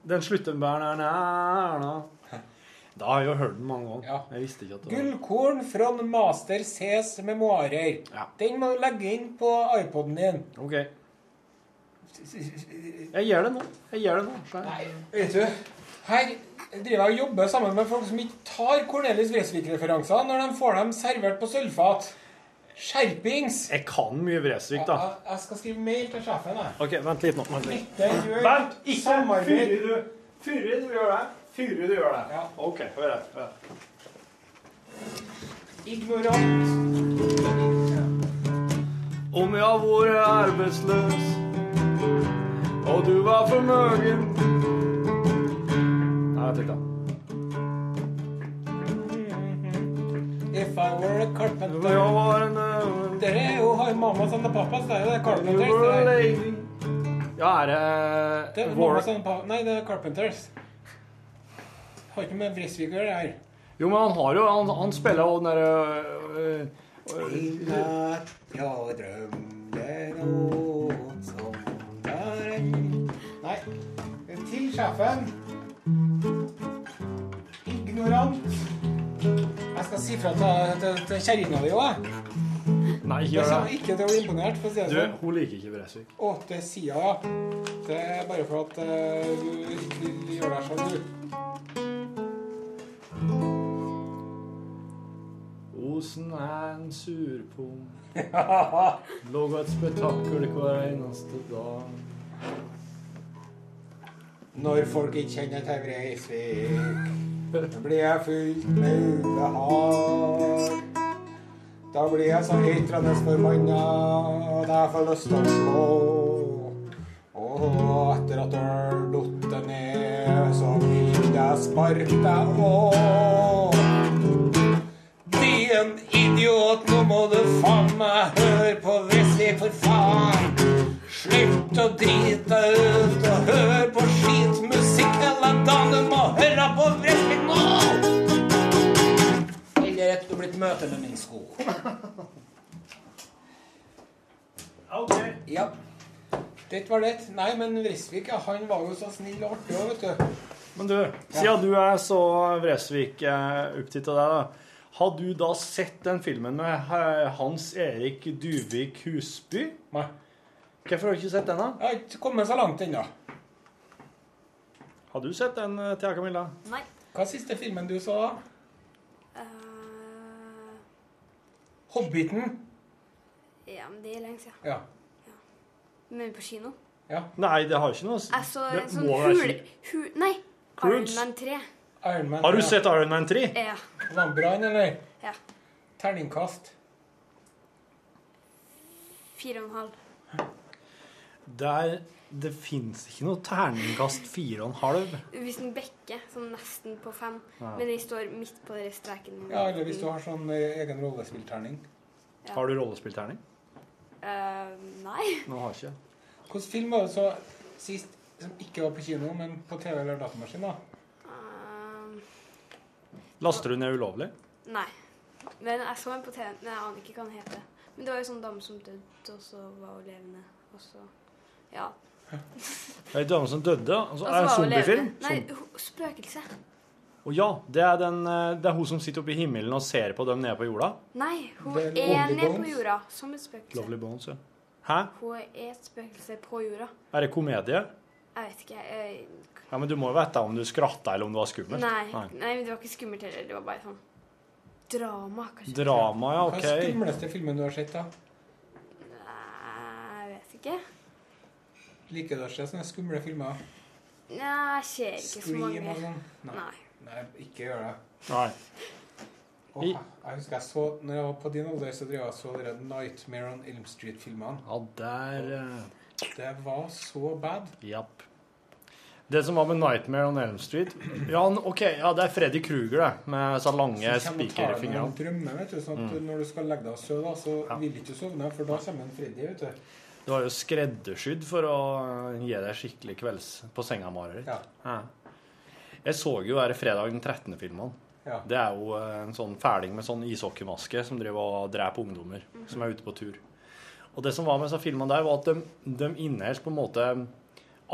Den slutter med. Da har jeg jo hørt den mange ganger. Jeg visste ikke at det var Gullkorn fra Master Cs memoarer. Den må du legge inn på iPoden din. Ok. Jeg gjør det nå. Jeg gjør det nå. Nei, vet du, her driver jeg og jobber sammen med folk som ikke tar Cornelis Vresvik-referanser når de får dem servert på sølvfat. Skjerpings! Jeg kan mye Vresvik, da. Jeg, jeg skal skrive mail til sjefen. Jeg. Ok, vent litt nå. Vent litt. Dette gjør Vent! Ikke fyr du. Du gjør det. Fyri, du gjør det. Ja. OK, hør her. Ignorant. Om jeg har vært arbeidsløs, og du var formøgen Nei, jeg tenkte If I were a carpenter Jeg var en eh, Dere er jo har and the papas. Det er jo det Carpenters. You were a er- lady. Ja, er det er War- mammas and the papas. Nei, det er Carpenters. Har ikke med Bresvik å gjøre, det her. Jo, men han har jo Han, han spiller jo den derre øh, I natt jeg drømte noe som var Nei. Til sjefen. Ignorant. Jeg skal si fra til, til, til kjerringa di òg. Nei, ikke gjør det. ikke til å bli imponert, for å si det Du, sånn. hun liker ikke Bresvik. Å, det sier hun, ja. Det er bare for at uh, du du, du gjør deg sånn, du. Osen er en surpung. Lager et spetakkel hver eneste dag. Når folk ikke kjenner til Breivik, blir jeg fylt med ubehag. Da blir jeg så eitrende forbanna at jeg får lyst til å slå. Og etter at har datt ned, så vil jeg sparke deg òg. Din idiot, nå må du faen meg høre på Wesley, for faen. Slutt å drite deg ut og hør på skitmusikk hele dagen. Du må høre på Wesley nå! Eller at du er blitt møte med min sko. OK. Ja. Det var det. Nei, men Vresvik han var jo så snill og artig òg, vet du. Men du, siden du er så Vresvik-opptatt av deg, da. Har du da sett den filmen med eh, Hans Erik Duvik Husby? Nei. Hvorfor har du ikke sett den, da? Jeg har ikke kommet så langt ennå. Har du sett den, eh, Thea Camilla? Nei. Hva er siste filmen du så? Eh, Hobbiten? ja, men det er lenge siden. Ja. Men på kino? Ja. Nei, det har ikke noe. Jeg så en sånn hul... hu, nei, Iron Man 3. Iron Man. Har du ja. sett Iron Man 3? Ja. Var den bra, eller? ja. Terningkast. Fire og en halv. Der, det fins ikke noe terningkast fire og en halv. Hvis den bekker, sånn nesten på fem, Ja. men den står midt på den streken. Ja, eller hvis du har sånn eh, egen rollespillterning. Ja. Har du rollespillterning? Uh, nei. Nå har ikke. Hvilken film var det så sist? som ikke var på kino, men på TV eller datamaskin, da? Laster du ned ulovlig? nei. Men jeg så en på TV, men jeg aner ikke hva den heter. Men det var jo sånn dame som døde, og så var hun levende. Og så Ja. Ei dame som døde? Altså, er det en zombiefilm? Nei, spøkelse. Å ja, det er, den, eh, det er hun som sitter oppe i himmelen og ser på dem nede på jorda? Nei, hun er er nede på jorda som et spøkelse. Lovely Bones, ja. Hæ? Hun er et spøkelse på jorda. Er det komedie? Jeg vet ikke. Jeg, Ja, Men du må jo vite om du skratta eller om det var skummelt. nei, nei, men det var ikke skummelt heller. Det var bare sånn drama, kanskje. Drama, ja, ok. Hva er skumleste filmen du har sett, da? Nei, jeg vet ikke. Liker du å se sånne skumle filmer? Nei, jeg ser ikke så Scream mange. og sånn? Nei. Nei, ikke gjør det. Nei. Oh, jeg husker jeg så, når jeg var på din alder, så drev jeg så dere Nightmare on Elm Street-filmene. Ja, der eh, Det var så bad. Japp. Det som var med 'Nightmare on Elm Street' Ja, ok, ja, det er Freddy Kruger, det. Med så lange spikerfingre. du du, sånn Mm. når du skal legge deg og sove, så så vil du ikke du sovne, for da kommer en Freddy, vet du. Det var jo skreddersydd for å gi deg skikkelig kvelds på senga-mareritt. Ja. Jeg så jo her fredag den 13. filmen. Ja. Det er jo eh, en sånn fæling med sånn ishockeymaske som driver og dreper ungdommer som er ute på tur. Og det som var med disse filmene der, var at de, de inneholdt på en måte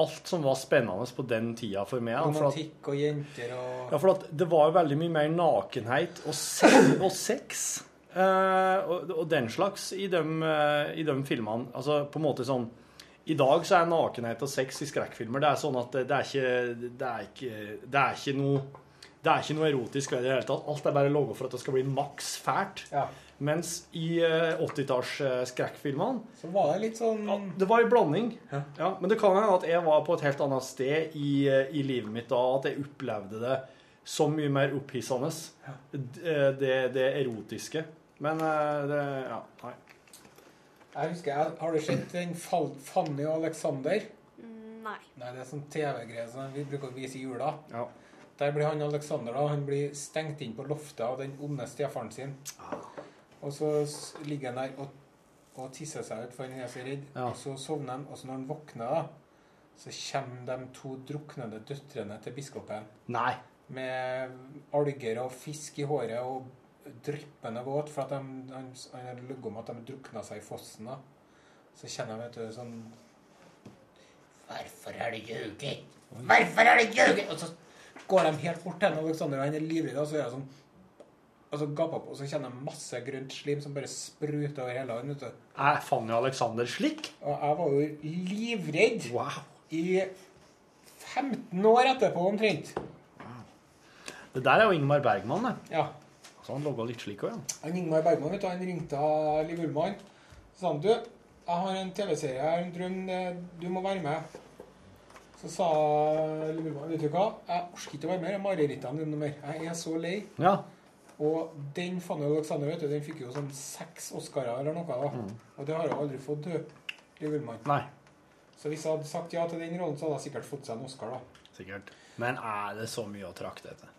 alt som var spennende på den tida for meg. Romantikk og jenter og ja, for det var jo veldig mye mer nakenhet og sex, og, sex eh, og, og den slags i de, eh, i de filmene. Altså på en måte sånn I dag så er nakenhet og sex i skrekkfilmer det er sånn at det er ikke Det er ikke, det er ikke noe det er ikke noe erotisk ved det i det hele tatt. Alt er bare laga for at det skal bli maks fælt. Mens i uh, 80-talls-skrekkfilmene Så var det litt sånn Det var en blanding. Ja. men det kan hende at jeg var på et helt annet sted i, eh, i livet mitt da, at jeg opplevde det så mye mer opphissende. Eh, Det, det erotiske. Men eh, det Ja, nei. Jeg husker, jeg, Har du sett den Fanny og Alexander? Nei. Nei, Det er sånn TV-greie som vi bruker å vise i jula. Der blir han Alexander da, han blir stengt inn på loftet av den onde stefaren sin. Og så ligger han der og, og tisser seg ut, for han er så redd. Ja. Og så sovner han, og så når han våkner, da, så kommer de to druknende døtrene til biskopen. Nei. Med alger og fisk i håret og dryppende våt, for de, han, han har løyet om at de drukna seg i fossen. da. Så kjenner jeg, vet du, sånn Hvorfor har du ljuget? Hvorfor har du ljuget? Og så går de helt bort til Alexander, og han er livredd, og så gjør jeg sånn og så gaper opp, og så kjenner jeg masse grønt slim som bare spruter over hele han. Jeg fant jo Alexander slik? Og jeg var jo livredd i 15 år etterpå omtrent. Det der er jo Ingmar Bergman, det. Ja. Så han logga litt slik òg, ja. Han Ingmar Bergman vet du, han ringte Liv Ullmann. og sa han du, jeg har en TV-serie, en drøm, eh, du må være med. Så sa Lillemann vet du hva, jeg orker ikke å være med, har marerittene dine mer. Jeg er så lei. Ja. Og den Fanny Alexander, vet du, den fikk jo sånn seks Oscarer eller noe da. Mm. Og det har hun aldri fått, du, Liv Så hvis jeg hadde sagt ja til den rollen, så hadde jeg sikkert fått seg en Oscar da. Sikkert. Men er det så mye å trakte etter?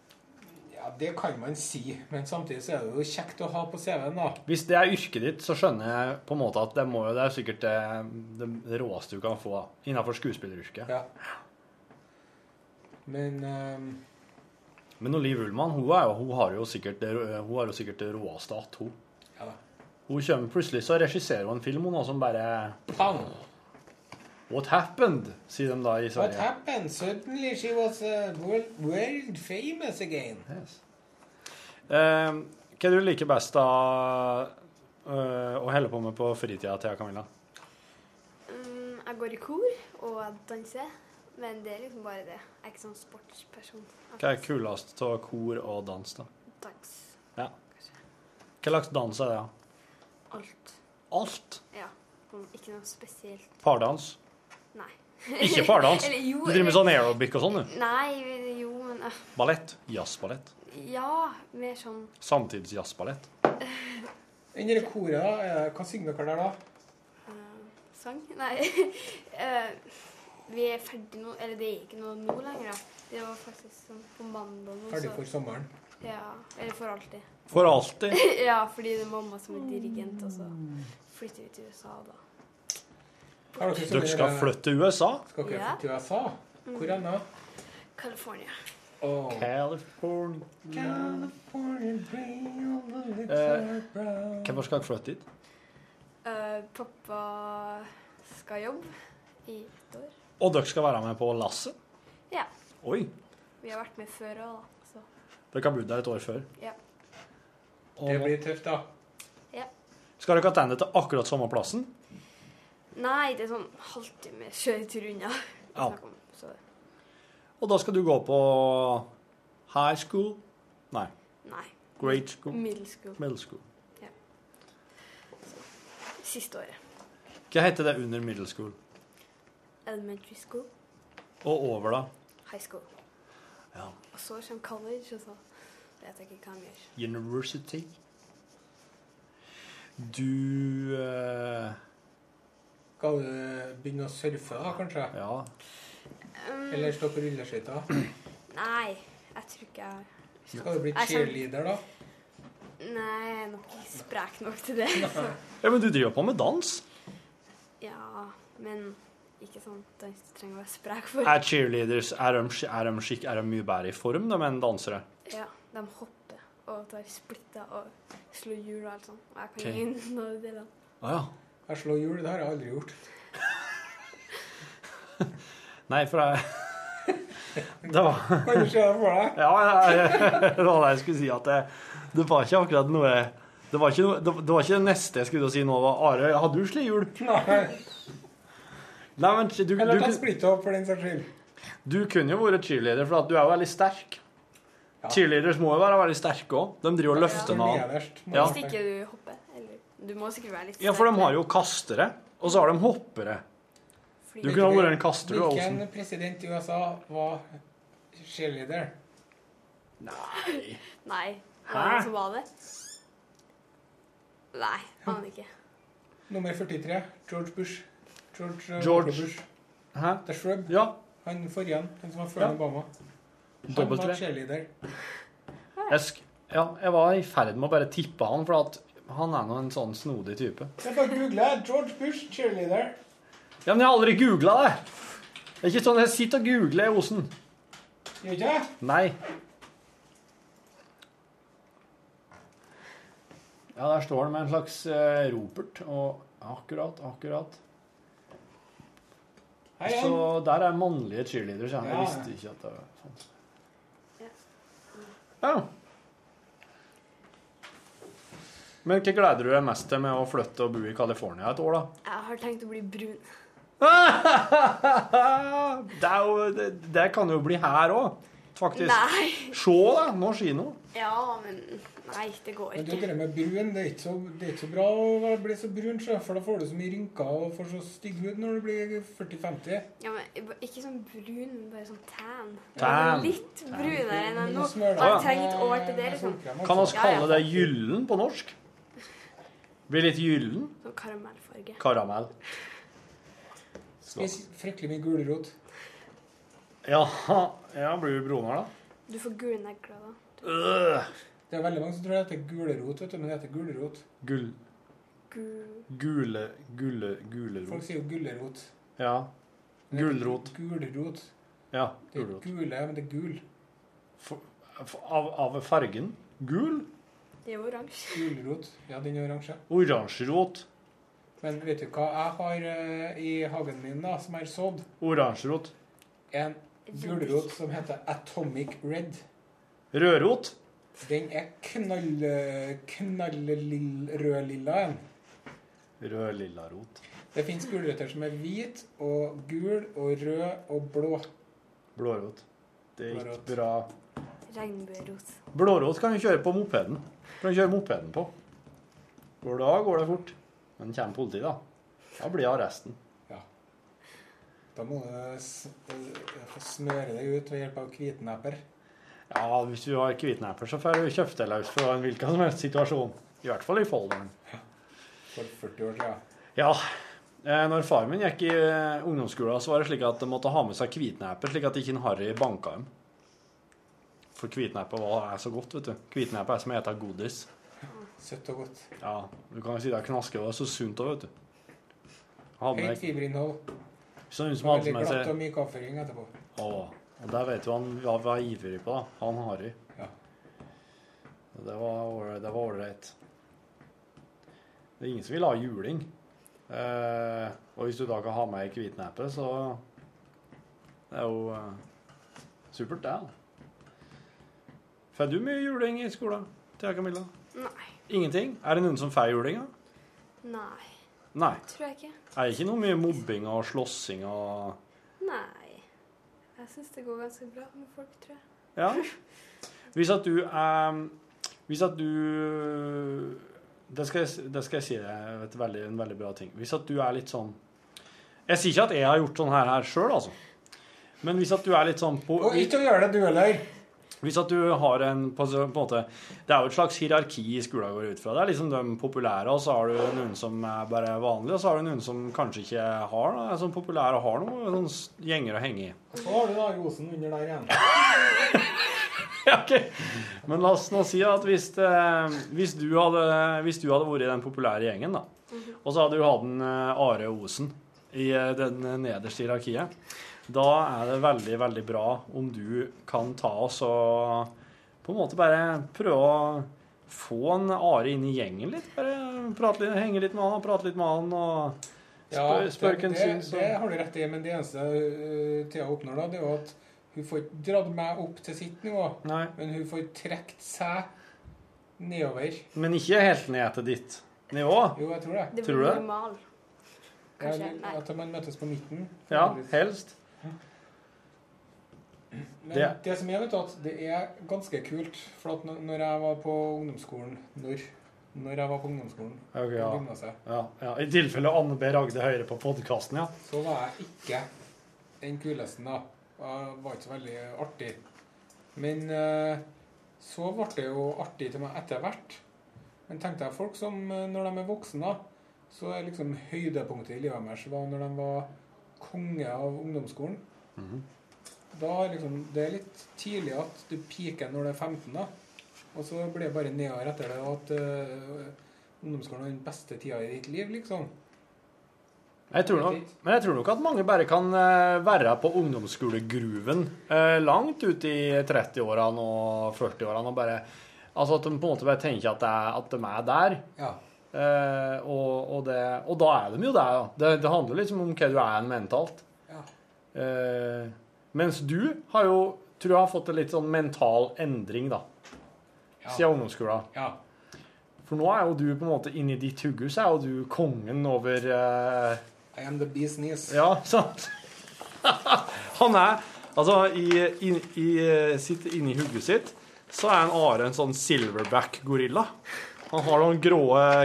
Ja, det kan man si, men samtidig så er det jo kjekt å ha på CV-en da. Hvis det er yrket ditt, så skjønner jeg på en måte at det, må det er sikkert det, det, råeste du kan få innenfor skuespilleryrket. Ja. Men um... Men Liv Ullmann hun, er jo, hun, har jo sikkert det, hun har jo sikkert det råeste att, hun. Ja. Hun kommer plutselig så regisserer hun en film hun, nå som bare Pang! What happened? sier de da i Sverige. What happened? Suddenly she was uh, world, world famous again. Eh, hva du liker best da uh, å holde på med på fritida til Camilla? Mm, jeg går i kor og danser, men det er liksom bare det. Jeg er ikke sånn sportsperson. Hva er kulest av kor og dans, da? Dans. Ja. Hva slags dans er det? Alt. Alt? Ja. Ikke noe spesielt. Pardans? Nei. Ikke jo, Du driver med sånn aerobic og sånn, du? Nei, jo, men uh. Ballett? Jazzballett? Ja, mer sånn Samtidsjazzballett? Den der koret da, eh, hva synger dere der da? Uh, sang. Nei. uh, vi er ferdig nå Eller det er ikke noe nå lenger, da. Det var faktisk sånn på mandag nå. Ferdig for sommeren. Ja. Eller for alltid. For alltid? ja, fordi det er mamma som er dirigent, og så flytter vi til USA da. Dere skal flytte til USA? Skal dere flytte til USA? Hvor hen da? California. Oh. California California Eh, little skal dere flytte dit? Uh, pappa skal jobbe i et år. Og dere skal være med på lasset? Ja. Oi. Vi har vært med før òg, da. Så Dere har bodd der et år før. ja. Og Det blir tøft, da. ja. Skal dere tilbake til akkurat samme plassen? Nei, det er sånn halvtime kjøretur unna. Ja. om, Så Og da skal du gå på high school? Nei. nei. Grade school? Middle school. Middle school. Ja. Så, siste året. Hva heter det under middle school? Elementary school. Og over, da? High school. Ja. Og så kommer college, og så vet jeg ikke hva han gjør. University. Du eh, Skal du begynne å surfe, da, kanskje? Ja. Um, Eller stå på rulleskøyter? Nei, jeg tror ikke jeg Skal du bli cheerleader, da? Nei, jeg er nok ikke sprek nok til det. Så. Ja, men du driver på med dans. Ja, men ikke sånn dans du trenger å være sprek for. Er cheerleaders er de, er, de, skikk- er de mye bedre i form de, enn dansere? Ja, de hopper og tar splitter og slår hjul og alt sånt. Og jeg kan Ok. ingen av delene. Ah, ja. Jeg slår hjul, det har jeg aldri gjort. Nei, for jeg Det var Kan du se det for deg? Ja, jeg, det var det jeg skulle si. At det, det var ikke akkurat noe Det var ikke, det, det var ikke det neste jeg skulle si nå. var Are, hadde du slihjul? Nei. Nei, men du, du, Eller ta du, splitt-opp, for den saks skyld. du kunne jo vært cheerleader, for at du er jo veldig sterk. Cheerleaders må jo være veldig sterke òg. De driver og løfter Ja. Nederst Ja. Hvis ikke du hopper. Du må sikkert være litt ja, for de har jo kastere, og så har de hoppere. Du kunne ha vært en kaster, du, Hvilken Olsen. president i USA var cheerleader? Nei Nei. Hæ? Var det som var det? Nei, aner ikke. Nummer 43. George Bush. George, uh, George. Bush. Hæ? The Shrub. Ja. Han forrige, han som var før Ja. Obama. Han var cheerleader. Jeg, sk ja, jeg var i ferd med å bare tippe han, for at han er nå en sånn snodig type. Jeg bare googla George Bush, cheerleader. Ja, men jeg har aldri googla det! Det er ikke sånn jeg sitter og googler, Osen. Gjør ikke det? Nei. Ja, der står det med en slags eh, ropert, og akkurat, akkurat. Hei. Så der er mannlige cheerleadere, så Jeg Ja. visste ikke at det var sånn. Ja. Men hva gleder du deg mest til med å flytte og bo i California et år, da? Jeg har tenkt å bli brun. Det, er jo, det, det kan jo bli her òg, faktisk. Nei. Se, da! Nå kino. Ja, men Nei, det går ikke. Men du, det med brun, det er ikke så, det er ikke så bra å bli så brun, sjø, for da får du så mye rynker og får så stygg hud når du blir 40-50. Ja, men Ikke sånn brun, men bare sånn tan. Tan. Litt brunere enn nå. må jeg et år til det, liksom. Kan vi kalle det gyllen på norsk? Blir litt gyllen? Sånn karamellfarge. Karamell. Spis fryktelig mye gulrot. Ja, ja blir du brunere, da? Du får gule negler da. Øh. Det er veldig mange som tror det heter gulrot, vet du, men det heter gulrot. Gull... Gul. Gule... Gule... Gulerot. Folk sier jo gulrot. Ja. Gulrot. Gulrot. Ja, Det er gulrot. gule, men det er gul. F- Av, av fargen? Gul? Det er oransje. Gulrot. Ja, den er oransje. Oransjerot. Men vet du hva jeg har eh, i hagen min, da, som er sådd? Oransjerot. En gulrot som heter Atomic Red. Rødrot. Den er knall... knallrødlilla, en. Rød-lilla rot. Det fins gulrøtter som er hvit og gul og rød og blå. Blårot. Det er ikke Blårot. bra. Regnbuerot. Blårot kan du kjøre på mopeden. Kan du kjøre mopeden på. For da går det fort. Men kommer politiet, da. Da blir det arresten. Da må du eh, smøre deg ut ved hjelp av hvitnepper. Ja, hvis du har hvitnepper, så får du kjøpt deg løs fra en hvilken som helst situasjon. I hvert fall i Folldalen. For 40 år siden. Ja. Eh, Når far min gikk i eh, ungdomsskolen, så var det slik at de måtte ha med seg hvitneper, slik at ikke en harry banka dem. For hvitneper var- er så godt, vet du. Hvitneper er som å spise godis. Søtt og godt. Ja, du kan jo si det er knaske, det er så sunt òg, vet du. Hadde Høyt fiberinnhold. Sånn som hadde med glatt og myk avføring etterpå. Å, og der vet du han ja, var ivrig på, da. Han Harry. Ja. Og Det var ålreit- det er ingen som vil ha juling. Eh, og hvis du da kan ha med ei hvitnepe, så Det er jo eh, supert, det. da. Får du mye juling i skolen, Thea Camilla? Nei. Ingenting? Er det noen som får juling, da? Nei. Nei. Tror jeg ikke. Er det ikke noe mye mobbing og slåssing og Nei. Jeg syns det går ganske bra med folk, tror jeg. Ja. Hvis at du er Hvis at du Det skal jeg, det skal jeg si deg et veldig, en veldig bra ting. Hvis at du er litt sånn Jeg sier ikke at jeg har gjort sånn her, her sjøl, altså. Men hvis at du er litt sånn på, Og ikke å gjøre det, du heller. Hvis at du har en på, på en måte Det er jo et slags hierarki i skolen går ut fra. Det er liksom de populære, og så har du noen som er bare vanlige, og så har du noen som kanskje ikke har noe, er sånn populære og har noe sånn gjenger å henge i. Så har du da gosen under der igjen. Ja, ok. Men la oss nå si at hvis, eh, hvis, du hadde, hvis du hadde vært i den populære gjengen, da, og så hadde du hatt en eh, Are Osen i eh, den nederste hierarkiet, da er det veldig, veldig bra om du kan ta oss og på en måte bare prøve å få en Are inn i gjengen litt. Bare prate litt, henge litt med han og prate litt med han og Ja, spør, spør Ja, det, det, syns. det har du rett i, men det eneste uh, Thea oppnår da, det er jo at hun får ikke dratt meg opp til sitt nivå, men hun får trukket seg nedover. Men ikke helt ned til ditt nivå. Jo, jeg tror det. Det blir du normal. Kanskje. Nei. at man møtes på midten. Ja, helst. Men Det- det, som er, vet du, at det er ganske kult. For at når- jeg var på ungdomsskolen Når? Når jeg var på ungdomsskolen Ok, ja. Ja, ja. I tilfelle Anne B. Ragde hører på podkasten, ja. så var jeg ikke den kuleste, da. Jeg var ikke så veldig artig. Men eh, så ble det jo artig til meg etter hvert. Men tenkte jeg folk som, eh, når de er voksne, da, så er liksom høydepunktet i livet deres var når de var konge av ungdomsskolen. Da er liksom, Det er litt tidlig at du piker når du er 15, da. Og så blir det bare nedover etter det. At uh, ungdomsskolen er den beste tida i ditt liv, liksom. Jeg tror nok, men jeg tror nok at mange bare kan eh, være på ungdomsskolegruven uh, langt ut i 30-årene og 40-årene og bare Altså at de på en måte bare tenker at, er, at de er der. Ja. Uh, og, og, det, og da er de jo der, da. Det, det handler liksom om hva du er mentalt. Ja. Eh, mens du har jo, tror jeg, har fått en litt sånn mental endring, da. Siden ungdomsskolen. Ja. For nå er jo du på en måte inni ditt hugge, så er jo du kongen over uh... I am the business. Ja, sant? Han er Altså, i, i, i sitt, inni hugget sitt så er han Are en sånn silverback-gorilla. Han har noen grå,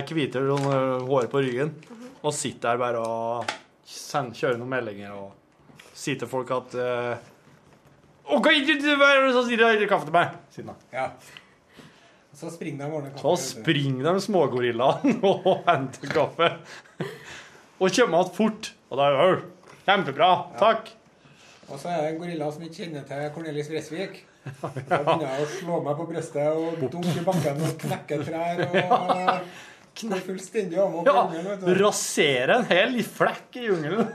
hvite eh, hår på ryggen og sitter der bare og kjører noen meldinger og sier til folk at uh, OK, som sier de kaffe til meg? Siden da. Ja. Så springer de og ordner Så springer de smågorillaene og henter kaffe. Og kommer igjen fort. Og da er det «Au, Kjempebra. Takk. Og så er det en gorilla som ikke kjenner til Cornelis Vresvik. Da begynner jeg å slå meg på brystet og dunke i bakken og knekke trær og knekke fullstendig amok. Ja, rasere en hel flekk i jungelen.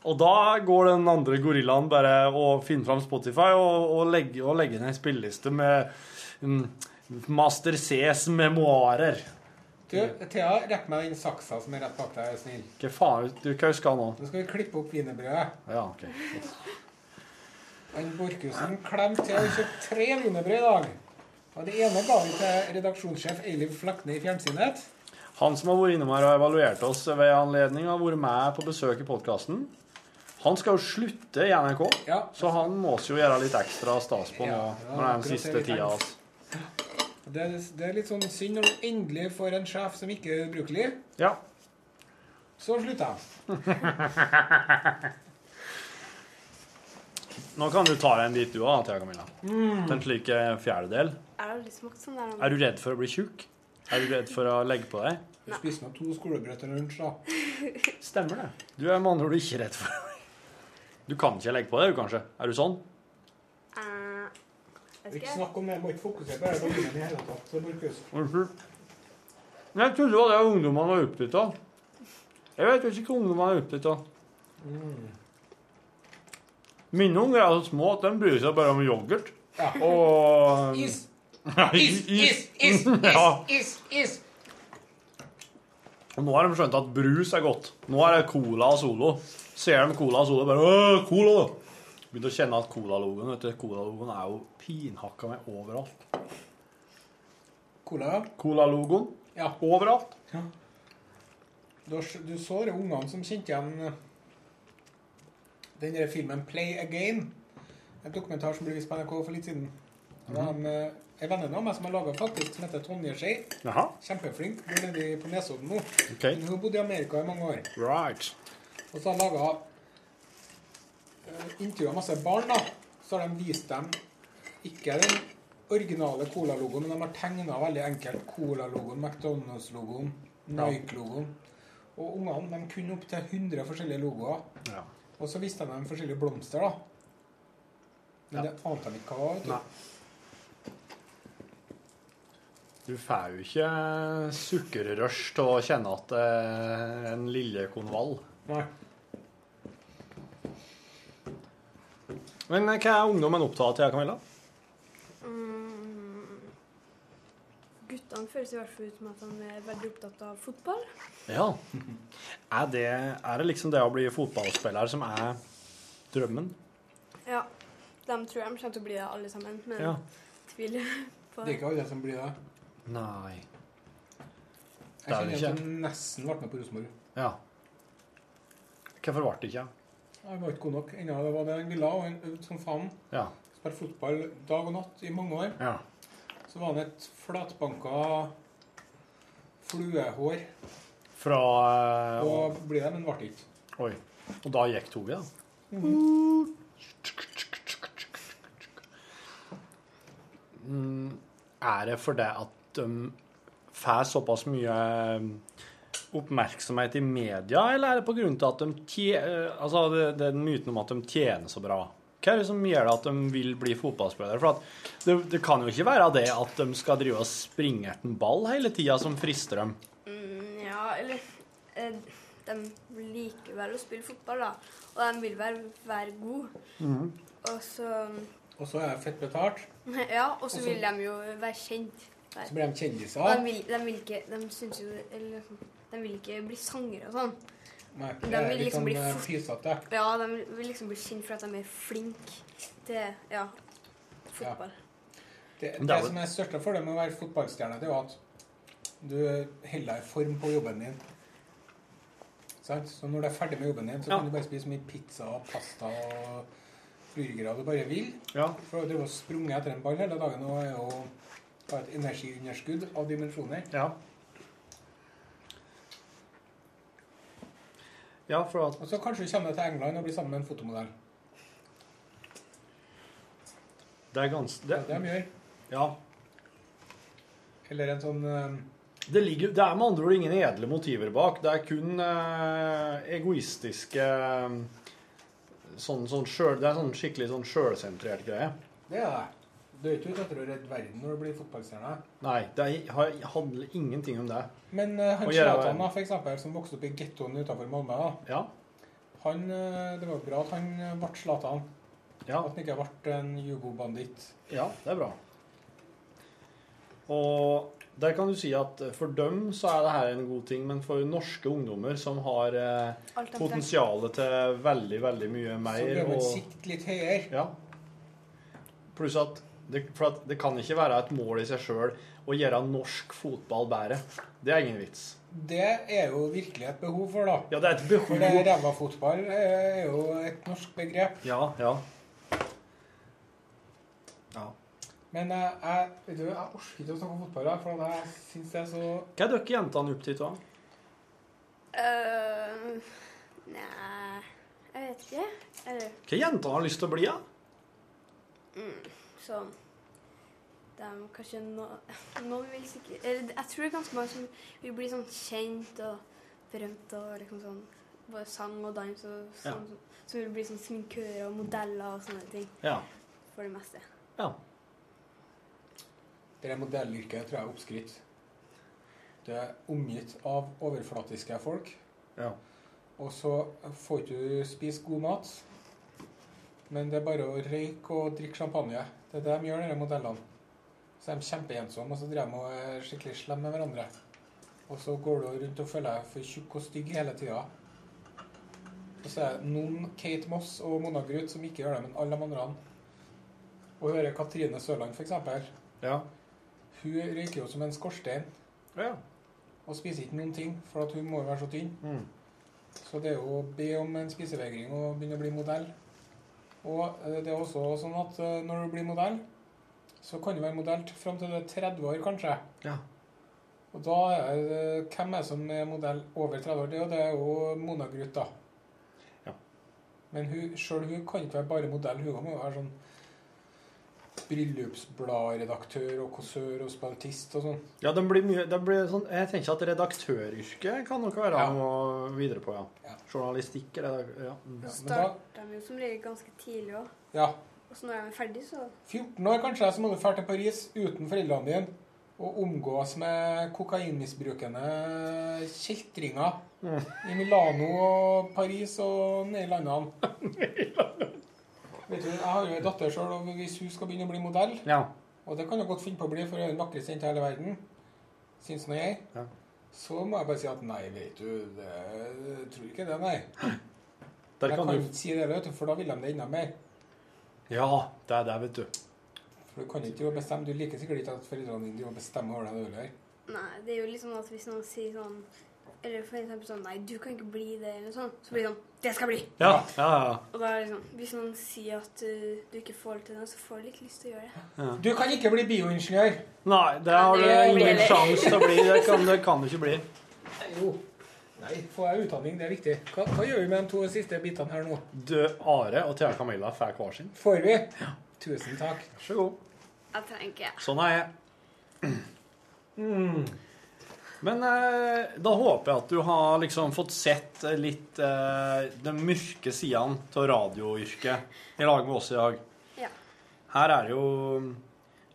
Og da går den andre gorillaen bare og finner fram Spotify og, og, legger, og legger ned en spilleliste med mm, Master Cs memoarer. Du, Thea, rekk meg den saksa som er rett bak deg, er snill. Hva faen, du, hva skal nå? Nå skal vi klippe opp wienerbrødet. Ja, ok. Han Borchhusen klemte til og kjøpte tre wienerbrød i dag. Og det ene ga vi til redaksjonssjef Eiliv Flakne i Fjernsynet. Han som har vært innom her og evaluert oss ved anledning, har vært med på besøk i podkasten. Han skal jo slutte i NRK, så han må jo gjøre litt ekstra stas på nå Ja, ja, det den siste tida. Altså. Det er, det er litt sånn synd når du endelig får en sjef som ikke er ubrukelig. Ja. Så slutter jeg. Nå kan du ta deg en bit du òg, Thea Camilla. Mm. En slik eh, fjerdedel. Smakt sånn. Er du redd for å bli tjukk? Er du redd for å legge på deg? Du spiser nå to skolebrød til lunsj, da. Stemmer det. Du er med andre ord ikke redd for Du kan ikke legge på deg, du, kanskje? Er du sånn? Eh, Ikke snakk om det. Jeg må ikke fokusere på det volumet i hele tatt. Det. Unnskyld. Jeg trodde det var det ungdommene var opptatt av. Jeg vet ikke hva ungdommene er opptatt av. Mine unger er så små at de bryr seg bare om yoghurt. Ja. Og Is. Is, is, is, is, is, is. Og nå har de skjønt at brus er godt. Nå er det cola og Solo. Ser de cola og Solo, bare Åh, cola! Begynte å kjenne at Cola-logoen vet du, Cola-logoen er jo pinhakka med overalt. Cola? Cola-logoen Ja. overalt. Du, du så de ungene som kjente igjen eh, den der filmen 'Play Again'. En dokumentar som ble vist på NRK for litt siden. Det var en, eh, en venninne av meg som har laga faktisk, som heter Tonje Skei. Kjempeflink. Bor nede på Nesodden nå. Ok. Men Hun bodde i Amerika i mange år. Right. Og så har hun laga intervjua masse barn, da. Så har de vist dem ikke den originale Cola-logoen, men de har tegna veldig enkelt Cola-logoen, McDonald's-logoen, Nike-logoen. Og ungene de kunne opp til 100 forskjellige logoer. Ja. Og så viste de dem forskjellige blomster, da. Men det ante de ikke hva var. du. Nei. Du får jo ikke sukkerrush til å kjenne at det er en lille konvall. Nei. Men eh, hva er ungdommen opptatt av, Camilla? Guttene føles i hvert fall ut som at de er veldig opptatt av fotball. Ja. Er det, er det liksom det å bli fotballspiller som er drømmen? Ja. De tror de kommer til å bli det, alle sammen, men Ja. tviler på Det er ikke alle som blir det. Nei. Jeg er kjenner det en ikke. som nesten ble med på Rosenborg. Ja. Hvorfor ble det ikke? Jeg var ikke god nok ennå. Det var det han ville, og han øvde som faen. Ja. Spilte fotball dag og natt i mange år. Ja. Så var han et flatbanka fluehår. Fra eh, Og ble det, men ble ikke. Oi. Og da gikk toget, da? Mm, er det fordi at de får såpass mye eh, oppmerksomhet i media, eller er det til at de tjener, altså det, det den myten om at de tjener så bra? Hva er det som gjør det at de vil bli fotballspillere? For at det, det kan jo ikke være det at de skal drive og springe etter en ball hele tida som frister dem. Mm, ja, eller eh, De liker vel å spille fotball, da. Og de vil vel være gode. Mm. Og så Og så er det fett betalt. Ja, og så vil de jo være kjent. Der. Så blir de kjendiser. Og de vil, de vil ikke De syns jo Eller De vil ikke bli sangere og sånn. De er vil litt liksom sånn bli eh. Ja, de vil liksom bli kjent for at de er flinke til ja, fotball. Det, det det som er største fordelen med å være fotballstjerne, det er jo at du holder deg i form på jobben din. Sant? Så når du er ferdig med jobben din, så Ja. kan du bare spise mye pizza og pasta og burgere du bare vil. Ja. For du har sprunget etter en ball hele dagen og er jo et energiunderskudd av dimensjoner. Ja. Ja, for at Og så kanskje du kommer til England og blir sammen med en fotomodell. Det er ganske Det det er mye. Ja. Eller en sånn eh, Det, ligger, det er med andre ord ingen edle motiver bak. Det er kun eh, egoistiske eh, sånn, sånn sjøl, Det er sånn skikkelig sånn sjølsentrert greie. Det er det. Du er ikke ute etter å redde verden når du blir fotballstjerne. Nei, det er, har- handler ingenting om det. Men uh, han Zlatan, eksempel, som vokste opp i gettoen utenfor Malmö, da, Ja. han, eh, det var bra at han eh, ble Zlatan. Ja. At han ikke ble en jugobanditt. Ja, det er bra. Og der kan du si at for dem så er det her en god ting, men for norske ungdommer som har eh, potensialet til veldig, veldig mye Så mer bør man og sikte litt høyere. Ja. Pluss at det, for at det kan ikke være et mål i seg sjøl å gjøre norsk fotball bedre. Det er ingen vits. Det er jo virkelig et behov for, da. Ja, det er et behov. For det ræva fotball er jo et norsk begrep. Ja, ja. Ja. Men eh, jeg, vet du, jeg orker ikke å snakke om fotball, da, for jeg syns det er så Hva er dere jentene opptatt av? Uh, nei Jeg vet ikke. Eller Hva jentene har lyst til å bli? da? mm, sånn De kanskje no, Noen vil sikkert Eller jeg tror det er ganske mange som vil bli sånn kjent og berømt og liksom sånn Både sang og dans og Ja. sånn. Som vil bli sånn sminkører og modeller og sånne ting. Ja. For det meste. Ja. Det modellyrket tror jeg er oppskrytt. Du er omgitt av overflatiske folk. Ja. Og så får ikke du spise god mat. Men det er bare å røyke og drikke champagne. Det er det de gjør, disse modellene. Så er de kjempeensomme, og så driver de og er skikkelig slemme med hverandre. Og så går du rundt og føler deg for tjukk og stygg hele tida. Og så er det noen Kate Moss og Mona Gruth som ikke gjør det, men alle de andre. Og hører Katrine Sørland, f.eks. Ja. Hun røyker jo som en skorstein. Ja. Og spiser ikke noen ting, for at hun må jo være så tynn. Mm. Så det er jo å be om en spisevegring og begynne å bli modell. Og eh, det er også sånn at eh, når du blir modell, så kan du være modell fram til du er 30 år, kanskje. Ja. Og da er det Hvem er som er modell over 30 år? Det jo- det er jo Mona Gruth, da. Ja. Men hun, sjøl hun kan ikke være bare modell. Hun må jo være sånn bryllupsbladredaktør og kåsør og spaltist og sånn. Ja, det blir mye, det blir sånn, Jeg tenker at redaktøryrket kan nok være Ja. noe videre på, ja. Journalistikk eller ja. ja Starter de jo som regel ganske tidlig òg. Ja. Og så når de er ferdig, så 14 år kanskje, så må du dra til Paris uten foreldrene dine og omgås med kokainmisbrukende kjeltringer i Milano og Paris og nede i landene. Vet du, Jeg har jo en datter sjøl, og hvis hun skal begynne å bli modell Ja. Og det kan hun godt finne på å bli, for hun er den vakreste jenta i hele verden, syns nå jeg. Ja. Så må jeg bare si at nei, vet du, det, jeg tror ikke det, nei. Der jeg kan kan du- ikke si det, vet du, for da vil de det enda mer. Ja, det er det, vet du. For du kan ikke jo bestemme, du liker sikkert ikke at foreldrene dine bestemmer over deg det du. Nei, det er jo sånn at hvis noen sier sånn Eller for eksempel sånn Nei, du kan ikke bli det, eller noe sånt. Så blir det sånn Det skal jeg bli! Ja, ja, ja. Og da er det liksom Hvis noen sier at uh, du ikke får det til det, så får du litt lyst til å gjøre det. ja. Du kan ikke bli bioingeniør. Nei, det har du ingen sjanse til å bli. Det kan, det kan du ikke bli. Jo. Nei, får jeg utdanning, det er viktig. Hva, hva gjør vi med de to siste bitene her nå? Du, Are og Thea Camilla får hver sin. Får vi? Tusen takk. Vær så god. Jeg trenger ikke Sånn er jeg. Men eh, da håper jeg at du har liksom fått sett eh, litt eh, de mørke sidene av radioyrket i lag med oss i dag. Ja. Her er det jo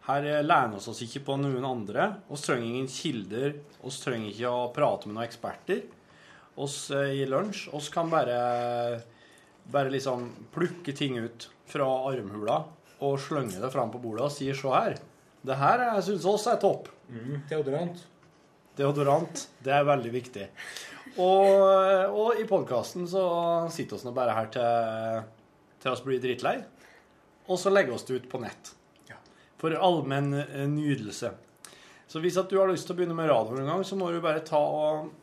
Her lener vi oss ikke på noen andre. Vi trenger ingen kilder. Vi trenger ikke å prate med noen eksperter. Oss eh, i lunsj oss kan bare bare liksom plukke ting ut fra armhula og slenge det fram på bordet og si se her. Det her syns også er topp. Mm, deodorant. Deodorant. Det er veldig viktig. Og, og i podkasten så sitter vi nå bare her til, til oss blir drittlei. Og så legger vi det ut på nett. For allmenn eh, nydelse. Så hvis at du har lyst til å begynne med radio en gang, så må du bare ta og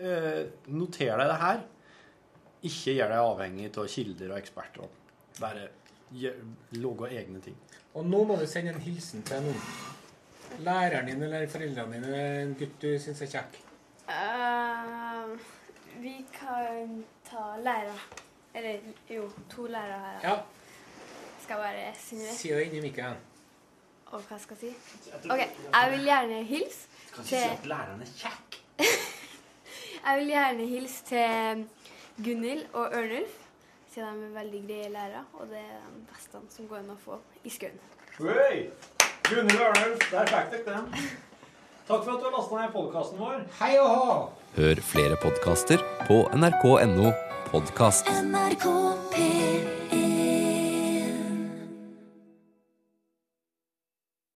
eh, notere deg det her. Ikke gjør deg avhengig av kilder og eksperter. Bare lage egne ting. Og nå må du sende en hilsen til noen. Læreren din eller foreldrene dine eller en gutt du syns er kjekk. Uh, vi kan ta lærere. Eller jo, to lærere her. Ja. Skal bare signere? Si det inni mikken. Og hva skal jeg si? OK, jeg vil gjerne hilse til læreren er kjekk. Jeg vil gjerne hilse til Gunhild og Ørnulf, siden de er veldig greie lærere. Og det er de beste som går an å få i skauen. Hey! Gunhild Ørnulf, der fikk dere den. Takk for at du har lasta ned podkasten vår. Hei og hå! Hør flere podkaster på nrk.no podkast. NRK P3